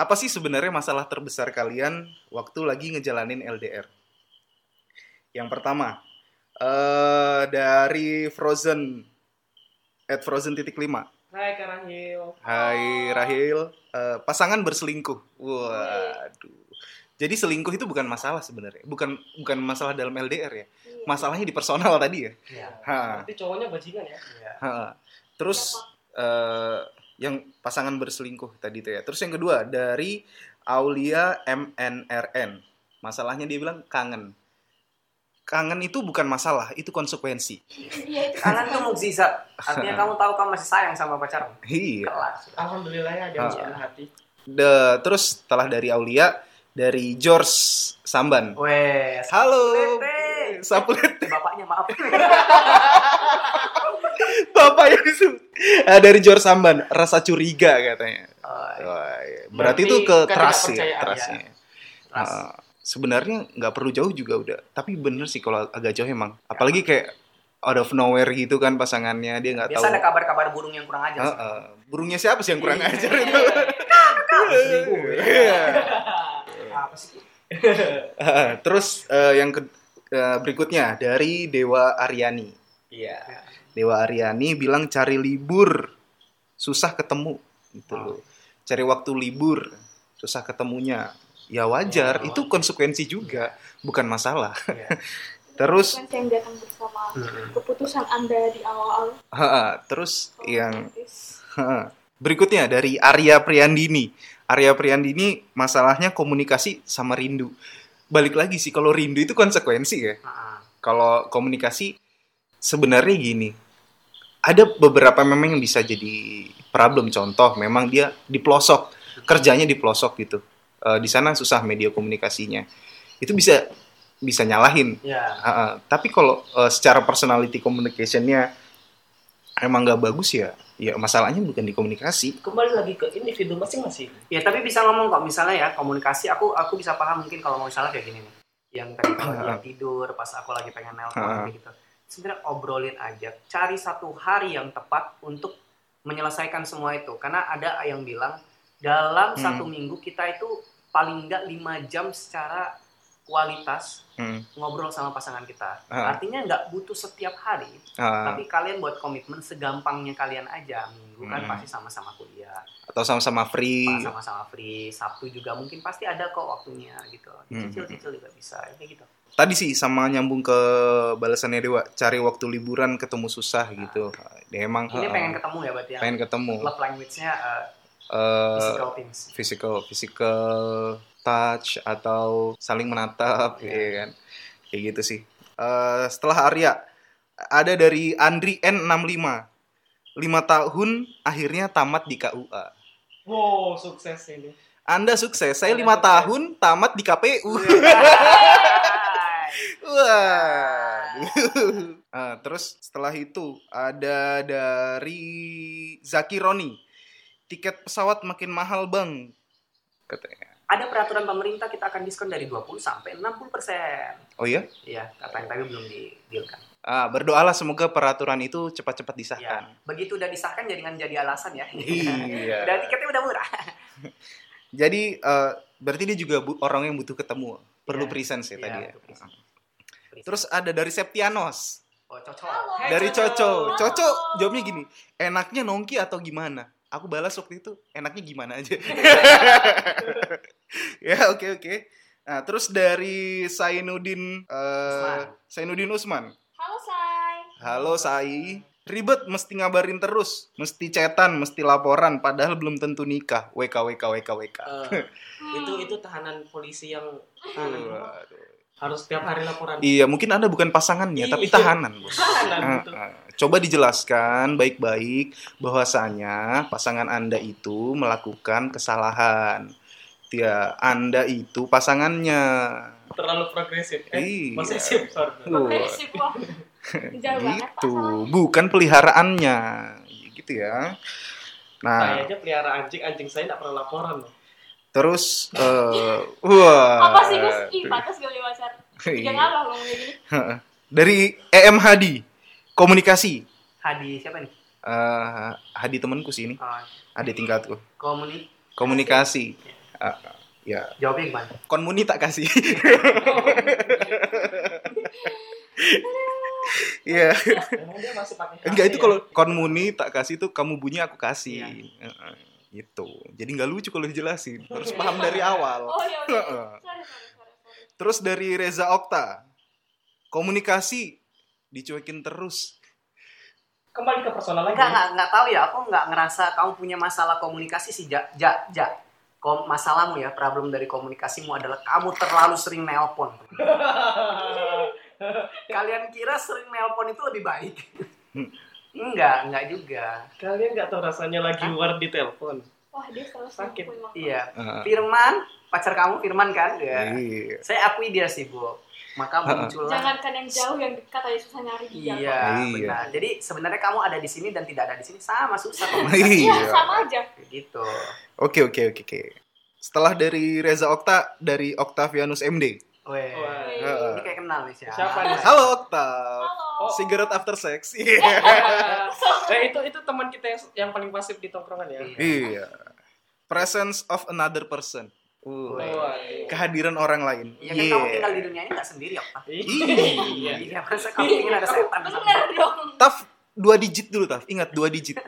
Apa sih sebenarnya masalah terbesar kalian waktu lagi ngejalanin LDR? Yang pertama, eh dari Frozen at Frozen titik lima. Hai Kak Rahil. Hai Rahil, Eh, pasangan berselingkuh. Waduh. Jadi selingkuh itu bukan masalah sebenarnya, bukan bukan masalah dalam LDR ya. Iya. Masalahnya di personal tadi ya. Iya. Ha, Berarti cowoknya bajingan ya? Iya. ha. Terus eh, yang pasangan berselingkuh tadi tuh ya. Terus yang kedua dari Aulia MNRN. Masalahnya dia bilang kangen. Kangen itu bukan masalah, itu konsekuensi. Iya, itu Kangen tuh mukjizat. Artinya kamu tahu kamu masih sayang sama pacarmu. Iya. Kelas. Alhamdulillah ya ada yang sepenuh hati. The- terus setelah dari Aulia, dari George Samban. Weh, Halo. Sapulete. Bapaknya maaf. Bapak yang disebut. Ah, dari George Samban, rasa curiga katanya. Oh, Wah, iya. Berarti, itu ke trust ya, trustnya. Ras. Ah, sebenarnya nggak perlu jauh juga udah. Tapi bener sih kalau agak jauh emang. Apalagi kayak out of nowhere gitu kan pasangannya dia nggak tahu. Biasa ada kabar-kabar burung yang kurang ajar. Sih. ah. Burungnya siapa sih yang kurang Iya. ajar itu? Iya. Apa sih? Ah, Terus eh, yang ke- eh, berikutnya dari Dewa Aryani. Iya. Dewa Aryani bilang cari libur susah ketemu gitu loh. Cari waktu libur susah ketemunya. Ya wajar, Ya, itu konsekuensi juga, bukan masalah. Iya. Terus Konsekuensi yang datang bersama keputusan Anda di ha, terus yang Otomatis. ha, berikutnya dari Arya Priyandini. Arya Priyandini masalahnya komunikasi sama rindu. Balik lagi sih kalau rindu itu konsekuensi ya. Ah, Kalau komunikasi sebenarnya gini. Ada beberapa memang yang bisa jadi problem contoh memang dia di pelosok, kerjanya di pelosok gitu. Eh, di sana susah media komunikasinya. Itu bisa bisa nyalahin. Ya. Ha, ha. tapi kalau eh, secara personality communicationnya emang nggak bagus ya, ya masalahnya bukan di komunikasi. Kembali lagi ke individu masing-masing. Ya tapi bisa ngomong kok misalnya ya komunikasi aku aku bisa paham mungkin kalau mau misalnya kayak gini nih. Yang tadi kalau dia tidur pas aku lagi pengen nelpon Ah. gitu. Sebenarnya obrolin aja, cari satu hari yang tepat untuk menyelesaikan semua itu. Karena ada yang bilang dalam Hmm. satu minggu kita itu paling enggak 5 jam secara kualitas Hmm. ngobrol sama pasangan kita. Ah. Artinya nggak butuh setiap hari, Ah, tapi kalian buat komitmen segampangnya kalian aja. Minggu kan Hmm. pasti sama-sama kuliah, atau sama-sama free. sama-sama free. Sabtu juga mungkin pasti ada kok waktunya gitu. Hmm. Cicil-cicil juga bisa kayak gitu. Tadi sih sama nyambung ke balasannya Dewa, cari waktu liburan ketemu susah gitu. Dia emang Ini ha, pengen ketemu ya berarti ya. pengen ketemu. Love language-nya uh, Eh, physical things. physical physical touch atau saling menatap Iya. ya kan kayak gitu sih Eh, setelah Arya Ada dari Andri N65. 5 tahun akhirnya tamat di KUA. Wow, sukses ini. Anda sukses, saya lima tahun tamat di KPU. Wah. Ah, terus setelah itu ada dari Zaki Roni. Tiket pesawat makin mahal, Bang. Katanya. Ada peraturan pemerintah kita akan diskon dari 20 sampai 60 persen. Oh iya? Iya, katanya tapi belum di-dealkan. Ah, berdoalah semoga peraturan itu cepat-cepat Ya, disahkan. begitu udah disahkan jangan jadi alasan ya. Iya. Dan tiketnya udah murah. Jadi eh, berarti dia juga bu- orang yang butuh ketemu, perlu Iya. presence ya Iya, tadi ya. butuh presence. Terus ada dari Septianos. oh cocok. Halo. Dari Coco. Coco jawabnya gini, enaknya nongki atau gimana? Aku balas waktu itu, enaknya gimana aja. ya oke oke. Nah terus dari Sainuddin, eh Usman. Sainuddin Usman. Halo Say. Halo Sai. Ribet, mesti ngabarin terus, mesti cetan, mesti laporan, padahal belum tentu nikah. WK WK WK WK. Eh, itu itu tahanan polisi yang anu, Waduh. harus tiap hari laporan. Iya, mungkin Anda bukan pasangannya, tapi Iya. tahanan, Bos. Tahanan, Ah, betul. Coba dijelaskan baik-baik bahwasanya pasangan Anda itu melakukan kesalahan. Dia Anda itu pasangannya. Terlalu progresif. Eh, Iya. posesif, sorry. Progresif Pak. gitu, bukan peliharaannya. Gitu ya. Nah, Saya aja pelihara anjing, anjing saya tidak pernah laporan loh. terus eh wah. Apa sih Gus? Ih, batas gak boleh pacar. Iya. Jangan apa ngomongnya gini. Dari EMHD komunikasi. Hadi siapa nih? Eh Hadi temanku sih ini, Oh, adik tingkatku. komuni Komunikasi. Ah, ya, jawabnya gimana? konmuni tak kasih. Iya. Enggak itu ya? kalau konmuni tak kasih tuh kamu bunyi aku kasih. Iya. Heeh, Gitu. Jadi nggak lucu kalau dijelasin. Harus paham dari awal. Oh iya, iya. Sorry, sorry, sorry. Terus dari Reza Okta. Komunikasi dicuekin terus. Kembali ke personal lagi. Enggak, enggak, enggak tahu ya. Aku enggak ngerasa kamu punya masalah komunikasi sih, Ja. Ja, ja. Kom masalahmu ya, problem dari komunikasimu adalah kamu terlalu sering nelpon. Kalian kira sering nelpon itu lebih baik? enggak, enggak juga. Kalian nggak tahu rasanya lagi Hah? war di telepon. Wah, dia selalu Sakit. Iya. Heeh. Firman, pacar kamu Firman kan? Ya. Iya. Saya akui dia sih, Bu. Maka muncullah Jangankan yang jauh, yang dekat aja susah nyari dia. Iya, Iya. benar. Jadi sebenarnya kamu ada di sini dan tidak ada di sini sama susah Iya. komunikasi. Iya, sama aja. Kayak gitu. Oke oke oke oke. Setelah dari Reza Okta dari Octavianus MD. Weh. Wah. Heeh. Ini kayak kenal nih siapa? Siapa nih? Halo Oktav. Halo. Cigarette after sex. Iya. nah itu itu teman kita yang, yang paling pasif di tongkrongan ya. Iya. Iya. Presence of another person. Uh, kehadiran orang lain. Iya kan kamu tinggal di dunia ini nggak sendiri, Okta. Iya. Iya, masa kamu ingin ada setan? Bener dong. Taf dua digit dulu Taf. Ingat dua digit.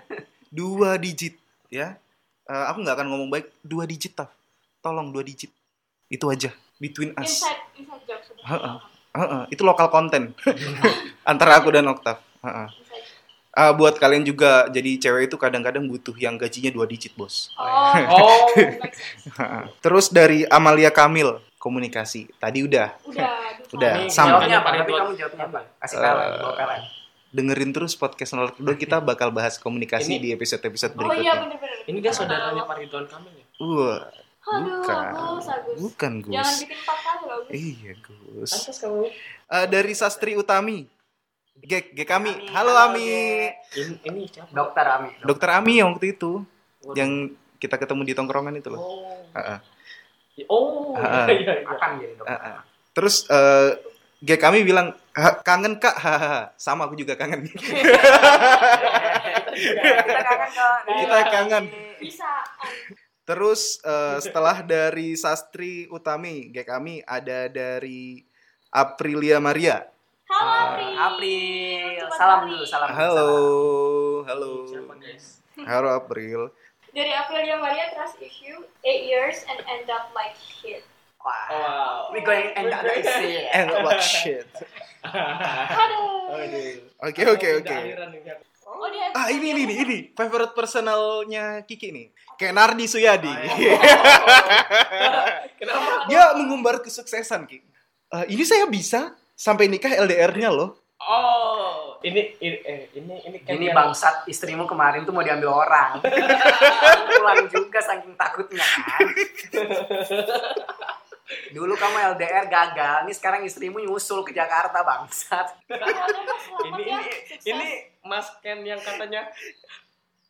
Dua digit ya. Eh, aku nggak akan ngomong baik dua digit Taf. Tolong dua digit. Itu aja between us. Inside, inside job sudah. Heeh. Heeh, itu lokal konten antara aku dan Oktav. Heeh. Inside. Ah, buat kalian juga jadi cewek itu kadang-kadang butuh yang gajinya dua digit bos. Oh, Oh. Terus dari Amalia Kamil komunikasi tadi udah Udah, Udah, Ini sama. Jawabnya apa? Tapi kamu jawabnya apa? Kasih Eh, bawa dengerin terus podcast nolak kedua kita bakal bahas komunikasi Ini- di episode-episode Oh iya, berikutnya. bener-bener. ini dia saudaranya Pak Ridwan Kamil ya. Wah, Aduh, bukan, Agus, Agus. bukan Jangan Gus. bikin empat kali loh, Gus. Iya Gus. Pantas kamu. Eh, dari Sastri Utami. Gek, Gek kami. Ami, Halo halo, Ami. Ini, ini siapa? Dokter Ami. Dokter Ami yang waktu itu, Waduh. yang kita ketemu di tongkrongan itu loh. Oh. Heeh. Oh, Ah, ah. iya, iya. Akan jadi dokter. Heeh. Terus eh Gek kami bilang "Ha, kangen kak, hahaha. sama aku juga kangen. Kita kangen kok. Kita kangen. Bisa. Terus eh, setelah dari Sastri Utami, Gek kami ada dari Aprilia Maria. Halo, Apri. April, Cepat salam dulu, salam. Halo, salam. halo. Siapa guys? Halo April. Dari Aprilia Maria trust issue 8 years and end up like shit. Wah. Wow. We going end up like shit. And what shit. Aduh. Oke oke oke. Oh, dia Ah ini ini ini, ini favorite personalnya Kiki nih. Kenardi Suyadi. Kenapa? Dia mengumbar kesuksesan Ki. Eh, ini saya bisa sampai nikah LDR-nya loh. Oh, ini ini eh, ini ini kan Ini yang- bangsat istrimu kemarin tuh mau diambil orang. Pulang juga saking takutnya kan. Dulu kamu LDR gagal, nih sekarang istrimu nyusul ke Jakarta bangsat. ini ini ini Mas Ken yang katanya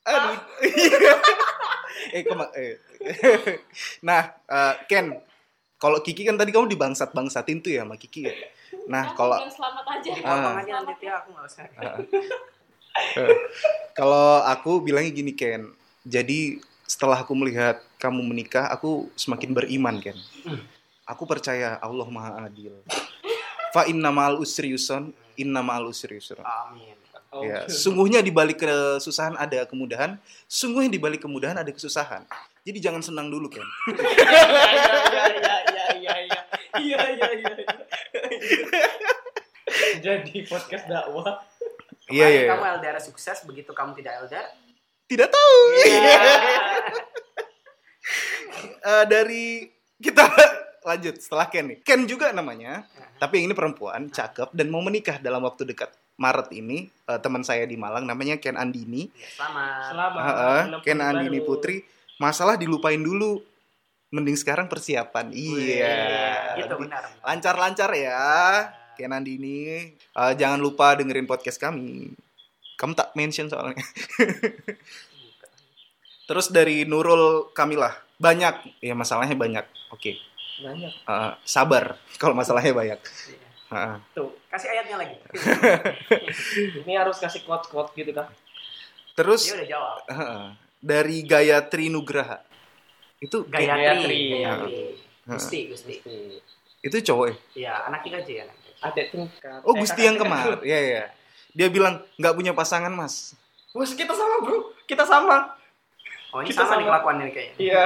Aduh. eh, kema- eh. nah, eh, Ken, kalau Kiki kan tadi kamu dibangsat-bangsatin tuh ya sama Kiki ya. Nah, Aku kalau selamat aja. Ah. aja nanti ya aku nggak usah. kalau aku bilangnya gini Ken. Jadi setelah aku melihat kamu menikah, aku semakin beriman Ken. Aku percaya Allah Maha Adil. Fa inna ma'al usri yusron, inna ma'al usri yusron. Amin. oh, Ya, sungguhnya di balik kesusahan ada kemudahan, sungguhnya di balik kemudahan ada kesusahan. Jadi jangan senang dulu, Ken. iya iya iya iya iya iya iya jadi podcast dakwah Iya, iya. Kamu LDR sukses, begitu kamu tidak LDR. Tidak tahu. Iya. Eh, dari kita lanjut setelah Ken nih. Ken juga namanya, tapi yang ini perempuan, cakep dan mau menikah dalam waktu dekat. Maret ini eh, teman saya di Malang namanya Ken Andini. Ya, Selamat. selamat Heeh, enam Ken Andini baru. Putri. Masalah dilupain dulu. Mending sekarang persiapan. Iya. Gitu benar. Lancar-lancar ya. Ken Andini. Eh, jangan lupa dengerin podcast kami. Kamu tak mention soalnya. Terus dari Nurul Kamilah. Banyak. Ya masalahnya banyak. Oke. banyak Eh, sabar kalau masalahnya banyak. Heeh. tuh Kasih ayatnya lagi. ini harus kasih quote quote gitu kan Terus Dia udah jawab. heeh, dari Gayatri Nugraha. Itu Gayatri. Gayatri. Gayatri. Gusti, Gusti. itu cowok ya? Iya, anak kita aja ya. adik tingkat Oh, Eh, Gusti kakak yang tingkat. kemar. Iya, iya. Dia bilang nggak punya pasangan, Mas. Bos kita sama bro kita sama Oh, ini Kita sama, nih sama. kelakuannya nih kayaknya. iya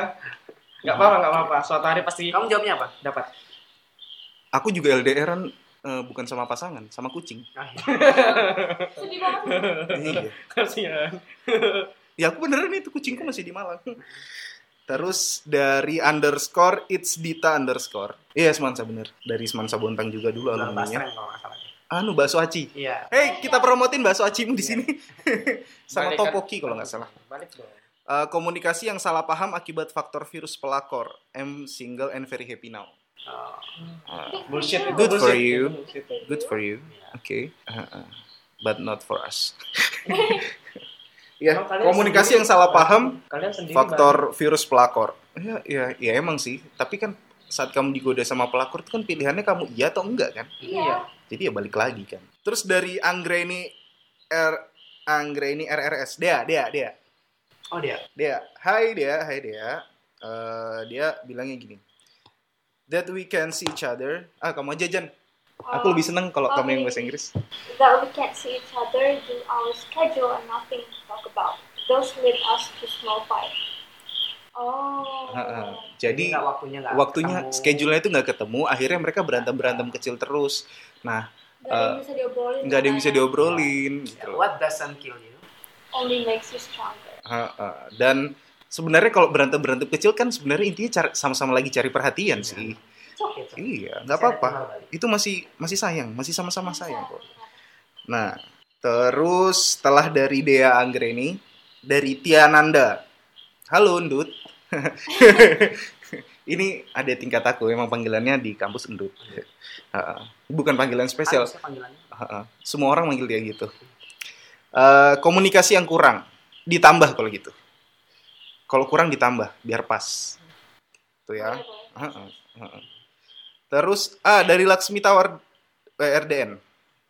nggak apa-apa nggak apa-apa suatu hari pasti Kamu jawabnya apa? dapat Aku juga LDRan eh, bukan sama pasangan, sama kucing. Ah, iya. Sedih banget. iya. kasihan Ya aku beneran itu kucingku masih di Malang. Terus dari underscore it's Dita underscore. Iya Semansa bener. Dari Semansa Bontang juga dulu alumninya. Anu bakso aci. Iya. Hey kita promotin bakso acimu di sini. Sama Balik kan? topoki kalau nggak salah. balik dong Eh, komunikasi yang salah paham akibat faktor virus pelakor. I'm single and very happy now. Oh, Eh, bullshit Good for bullshit. you. Itu bullshit. good for you. iya. Oke. Uh-uh. But not for us. ya, komunikasi sendiri- yang salah paham kalian sendiri faktor virus pelakor. Ya, ya, ya emang sih. Tapi kan saat kamu digoda sama pelakor itu kan pilihannya kamu iya atau enggak kan? Iya. Jadi ya balik lagi kan. Terus dari Anggreni R Anggreni RRS. Dia, dia, dia. Oh dia. Dia, hai dia, hai dia. Eh, dia bilangnya gini. That we can see each other. Ah, kamu aja Jan. Aku lebih seneng kalau kamu yang bahasa Inggris. That we can't see each other, do our schedule and nothing to talk about. Those lead us to small fight. Oh. Ha-ha. Jadi nggak waktunya nggak waktunya ketemu. schedule-nya itu nggak ketemu. Akhirnya mereka berantem berantem kecil terus. Nah, Gak ada yang bisa diobrolin. nggak ada yang bisa katanya. diobrolin. Ya, Gitu. What doesn't kill you? Only makes you stronger. Ha-ha. Dan sebenarnya kalau berantem berantem kecil kan sebenarnya intinya cari, sama-sama lagi cari perhatian sih. Okay. okay. Iya, nggak apa-apa. Itu masih masih sayang, masih sama-sama sayang kok. Nah, terus setelah dari Dea Anggreni, dari Tiananda. Halo, Ndut. Ini ada tingkat aku, emang panggilannya di kampus Ndut. Ha-ha. Bukan panggilan spesial. Semua orang manggil dia gitu. Eh, komunikasi yang kurang, ditambah kalau gitu. Kalau kurang ditambah, biar pas. Tuh ya. Ha-ha. Ha-ha. Terus, ah dari Laksmi Tawar eh, RDN.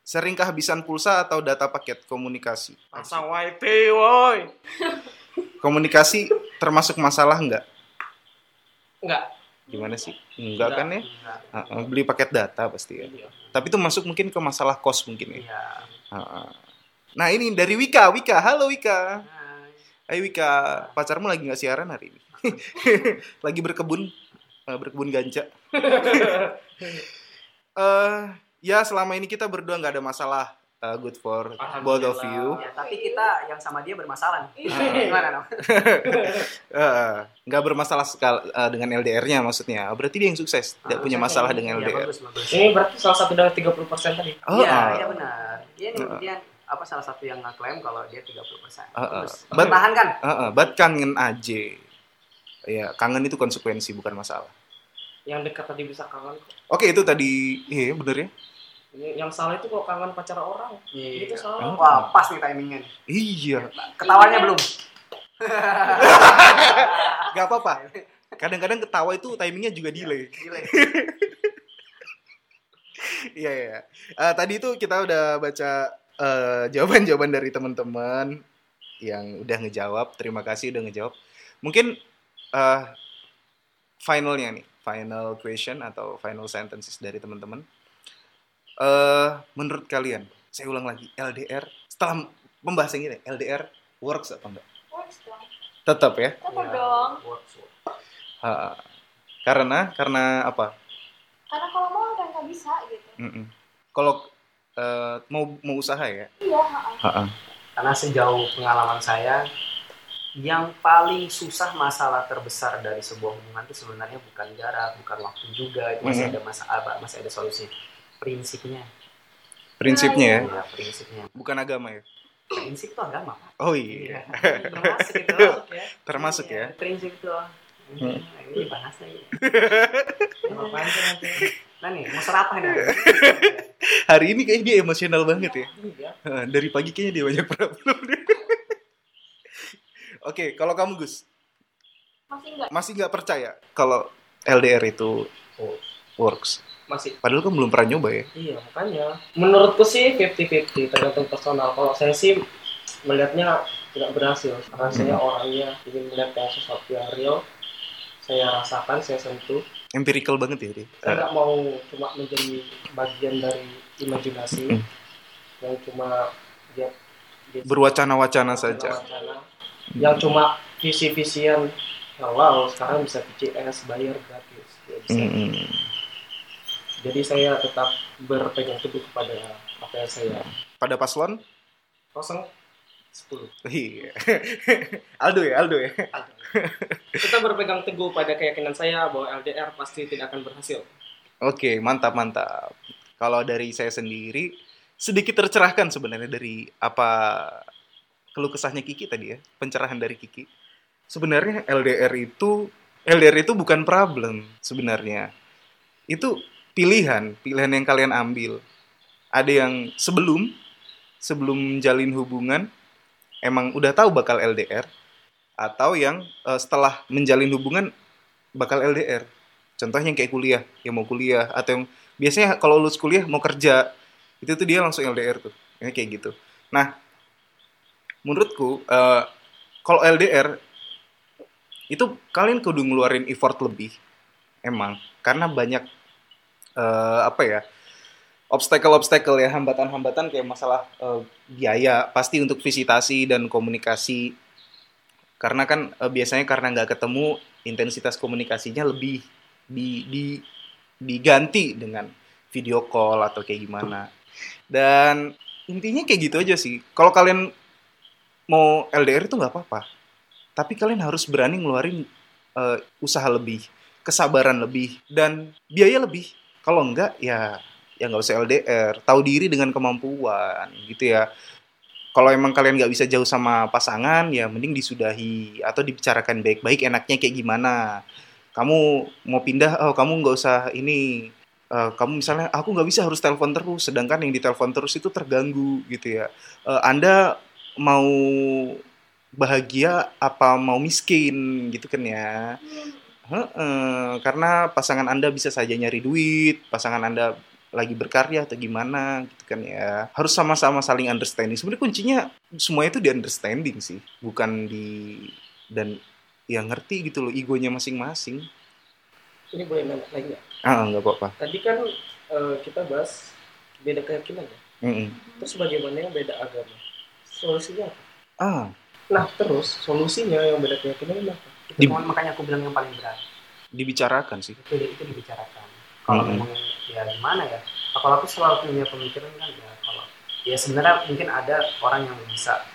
Sering kehabisan pulsa atau data paket komunikasi? masa YT woi Komunikasi termasuk masalah enggak? enggak Gimana sih? Enggak kan ya? Enggak. Ha-ha. Beli paket data pasti ya. Iya. Tapi itu masuk mungkin ke masalah kos mungkin ya. Iya. Ha-ha. Nah ini dari Wika, Wika, halo Wika. Hai. Hai Wika, pacarmu lagi nggak siaran hari ini? lagi berkebun, eh, berkebun ganja. eh ya selama ini kita berdua nggak ada masalah. Eh, good for both of you. Ya, tapi kita yang sama dia bermasalah nih. Iya. Gimana dong? Eh, nggak bermasalah sekal eh, dengan LDR-nya maksudnya. Berarti dia yang sukses, tidak punya masalah dengan Iya, LDR. bagus, bagus. ini berarti salah satu dari 30% tadi Oh, Iya, ah. iya benar. Dia nih, Ah. dia apa salah satu yang ngeklaim kalau dia 30 persen. Uh, uh. Terus But- pertahankan. Heeh, but kangen aja. Ya, kangen itu konsekuensi bukan masalah. Yang dekat tadi bisa kangen kok. Oke, itu tadi iya bener ya. Ini- Yang salah itu kalau kangen pacar orang. Itu Iya. salah. Wah, pas nih timingnya. Iya, Ketawanya belum. gak apa-apa. Kadang-kadang ketawa itu timingnya juga delay. Delay. Iya, iya. Eh, tadi itu kita udah baca eh, jawaban-jawaban dari teman-teman yang udah ngejawab. Terima kasih udah ngejawab. Mungkin eh, finalnya nih, final question atau final sentences dari teman-teman. Eh, menurut kalian, saya ulang lagi, LDR setelah pembahasan ini, LDR works apa enggak? Works dong. Tetap ya. Tetap Ya, dong. works, works. Ha, karena karena apa? Karena kalau mau udah nggak bisa gitu. Mm-mm. Kalau eh, mau mau usaha ya. Iya, ha-ha. Ha-ha. Karena sejauh pengalaman saya, yang paling susah masalah terbesar dari sebuah hubungan itu sebenarnya bukan jarak, bukan waktu juga, itu masih Mhm. ada masalah, masih ada solusi. Prinsipnya, Prinsipnya ya, ya prinsipnya. bukan agama ya. Prinsip itu agama, Pak. Oh iya, Termasuk itu. ya. termasuk Iya, ya. Prinsip itu. Hmm. Nah, ini bahas lagi. Sih nanti? Nah nih, mau serapah nih. Hari ini kayaknya dia emosional banget ya. Iya. Dari pagi kayaknya dia banyak problem. Oke, kalau kamu Gus, Masih nggak? masih nggak percaya kalau LDR itu works? Masih. Padahal kan belum pernah nyoba ya. Iya, makanya. Menurutku sih 50-50, tergantung personal. Kalau saya sih melihatnya tidak berhasil. Karena saya orangnya ingin melihat yang sesuatu yang real. Saya rasakan, saya sentuh. Empirical banget ya dia. Saya nggak mau cuma menjadi bagian dari imajinasi Mm. yang cuma dia, dia Berwacana-wacana saja. wacana. Yang cuma visi-visian. Wow, sekarang bisa PCS, bayar gratis. Ya, bisa. Mm-mm. Jadi saya tetap berpegang teguh kepada apa yang saya Pada paslon? kosong 10. Iya. Aldo ya, Aldo ya. Kita berpegang teguh pada keyakinan saya bahwa LDR pasti tidak akan berhasil. Oke, mantap mantap. Kalau dari saya sendiri sedikit tercerahkan sebenarnya dari apa keluh kesahnya Kiki tadi ya, pencerahan dari Kiki. Sebenarnya LDR itu LDR itu bukan problem sebenarnya. Itu pilihan, pilihan yang kalian ambil. Ada yang sebelum sebelum jalin hubungan emang udah tahu bakal LDR atau yang eh, setelah menjalin hubungan bakal LDR. Contohnya yang kayak kuliah, yang mau kuliah atau yang biasanya kalau lulus kuliah mau kerja, itu tuh dia langsung LDR tuh. Ya, kayak gitu. Nah, menurutku eh, kalau LDR itu kalian kudu ngeluarin effort lebih. Emang karena banyak eh, apa ya? obstacle-obstacle ya, hambatan-hambatan kayak masalah eh, biaya pasti untuk visitasi dan komunikasi. Karena kan eh, biasanya karena nggak ketemu intensitas komunikasinya lebih di, di diganti dengan video call atau kayak gimana. Dan intinya kayak gitu aja sih. Kalau kalian mau LDR itu nggak apa-apa. Tapi kalian harus berani ngeluarin eh, usaha lebih, kesabaran lebih, dan biaya lebih. Kalau enggak ya ya nggak usah LDR. Tahu diri dengan kemampuan gitu ya. Kalau emang kalian nggak bisa jauh sama pasangan, ya mending disudahi atau dibicarakan baik-baik. Enaknya kayak gimana? Kamu mau pindah, oh kamu nggak usah ini. Eh, kamu misalnya, aku nggak bisa harus telepon terus, sedangkan yang ditelepon terus itu terganggu gitu ya. Eh, anda mau bahagia apa mau miskin gitu kan ya? Heeh, karena pasangan anda bisa saja nyari duit, pasangan anda lagi berkarya atau gimana gitu kan ya harus sama-sama saling understanding sebenarnya kuncinya semua itu di understanding sih bukan di dan yang ngerti gitu loh egonya masing-masing Ini boleh nanya lagi nggak? ah nggak apa-apa Tadi kan eh, kita bahas beda keyakinan ya. Mm-mm. Terus bagaimana yang beda agama? Solusinya apa? ah Nah terus solusinya yang beda keyakinan apa? Itu Di- makanya aku bilang yang paling berat. dibicarakan sih Itu, itu dibicarakan. Kalau Mhm. memang ya gimana ya? Kalau aku selalu punya pemikiran kan ya kalau ya sebenarnya mungkin ada orang yang bisa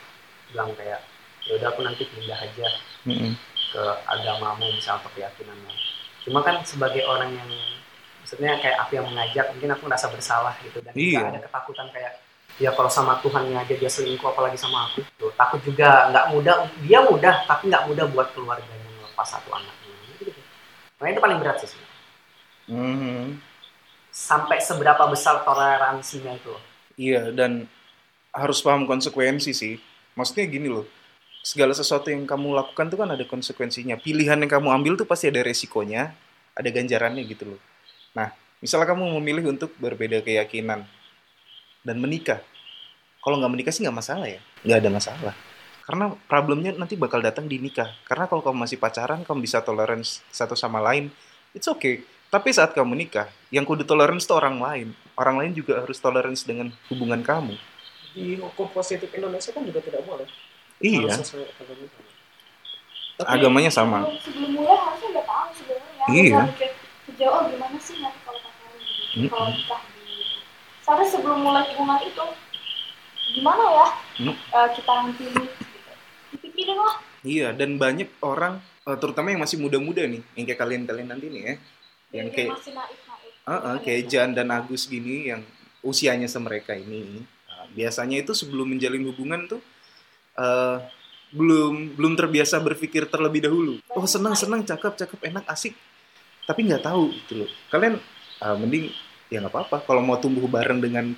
bilang kayak ya udah aku nanti pindah aja Mm-mm. ke agamamu misal atau keyakinanmu. Cuma kan sebagai orang yang maksudnya kayak aku yang mengajak mungkin aku merasa bersalah gitu dan Iya. ada ketakutan kayak ya kalau sama Tuhannya aja dia selingkuh apalagi sama aku tuh takut juga nggak mudah dia mudah tapi nggak mudah buat keluarganya melepas satu anaknya gitu, gitu. makanya itu paling berat sih sebenarnya. Mhm. sampai seberapa besar toleransinya itu Iya, dan harus paham konsekuensi sih. Maksudnya gini loh, segala sesuatu yang kamu lakukan tuh kan ada konsekuensinya. Pilihan yang kamu ambil tuh pasti ada resikonya, ada ganjarannya gitu loh. Nah, misalnya kamu memilih untuk berbeda keyakinan dan menikah. Kalau nggak menikah sih nggak masalah ya, nggak ada masalah. Karena problemnya nanti bakal datang di nikah. Karena kalau kamu masih pacaran, kamu bisa tolerance satu sama lain, it's okay. Tapi saat kamu nikah, yang kudu tolerance itu orang lain. Orang lain juga harus tolerance dengan hubungan kamu. Di hukum positif Indonesia kan juga tidak boleh. Iya, sesuai agama. Tapi agamanya sama. Sebelum, mulai harusnya udah tahu sebenarnya. Iya. Sejauh gimana sih nanti kalau pacaran gitu, kalau nikah. Soalnya sebelum mulai hubungan itu gimana ya Mm. eh, kita nanti. Dipikirin lah. Iya, dan banyak orang, eh, terutama yang masih muda-muda nih, yang kayak kalian-kalian nanti nih ya, yang Yang kayak masih naif-naif. Heeh, kayak Jan dan Agus gini yang usianya semereka ini Nah, biasanya itu sebelum menjalin hubungan tuh eh, belum belum terbiasa berpikir terlebih dahulu oh senang senang cakep cakep enak asik tapi nggak tahu gitu loh kalian ah, mending ya nggak apa-apa. Kalau mau tumbuh bareng dengan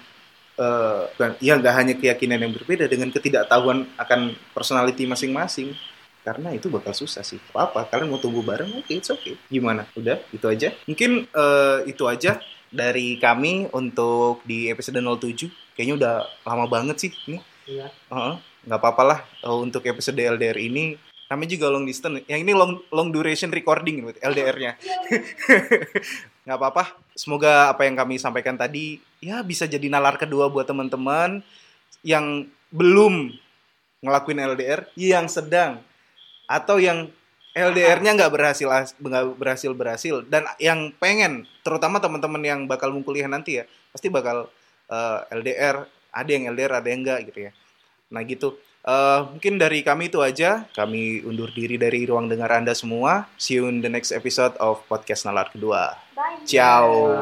bukan- ya nggak hanya keyakinan yang berbeda dengan ketidaktahuan akan personality masing-masing. Karena itu bakal susah sih. Apa apa kalian mau tumbuh bareng oke it's okay. Gimana? Udah itu aja. Mungkin eh, itu aja dari kami untuk di episode 07 kayaknya udah lama banget sih ini. Iya. Heeh, nggak apa-apa lah eh, untuk episode LDR ini. Kami juga long distance. Yang ini long long duration recording berarti LDR-nya nggak apa-apa. Semoga apa yang kami sampaikan tadi ya bisa jadi nalar kedua buat teman-teman yang belum ngelakuin LDR yang sedang atau yang LDR-nya nggak berhasil nggak berhasil berhasil dan yang pengen terutama teman-teman yang bakal mau kuliah nanti ya pasti bakal eh, LDR ada yang LDR ada yang enggak gitu ya. Nah gitu. Eh, mungkin dari kami itu aja. Kami undur diri dari ruang dengar anda semua. See you in the next episode of podcast nalar kedua chào.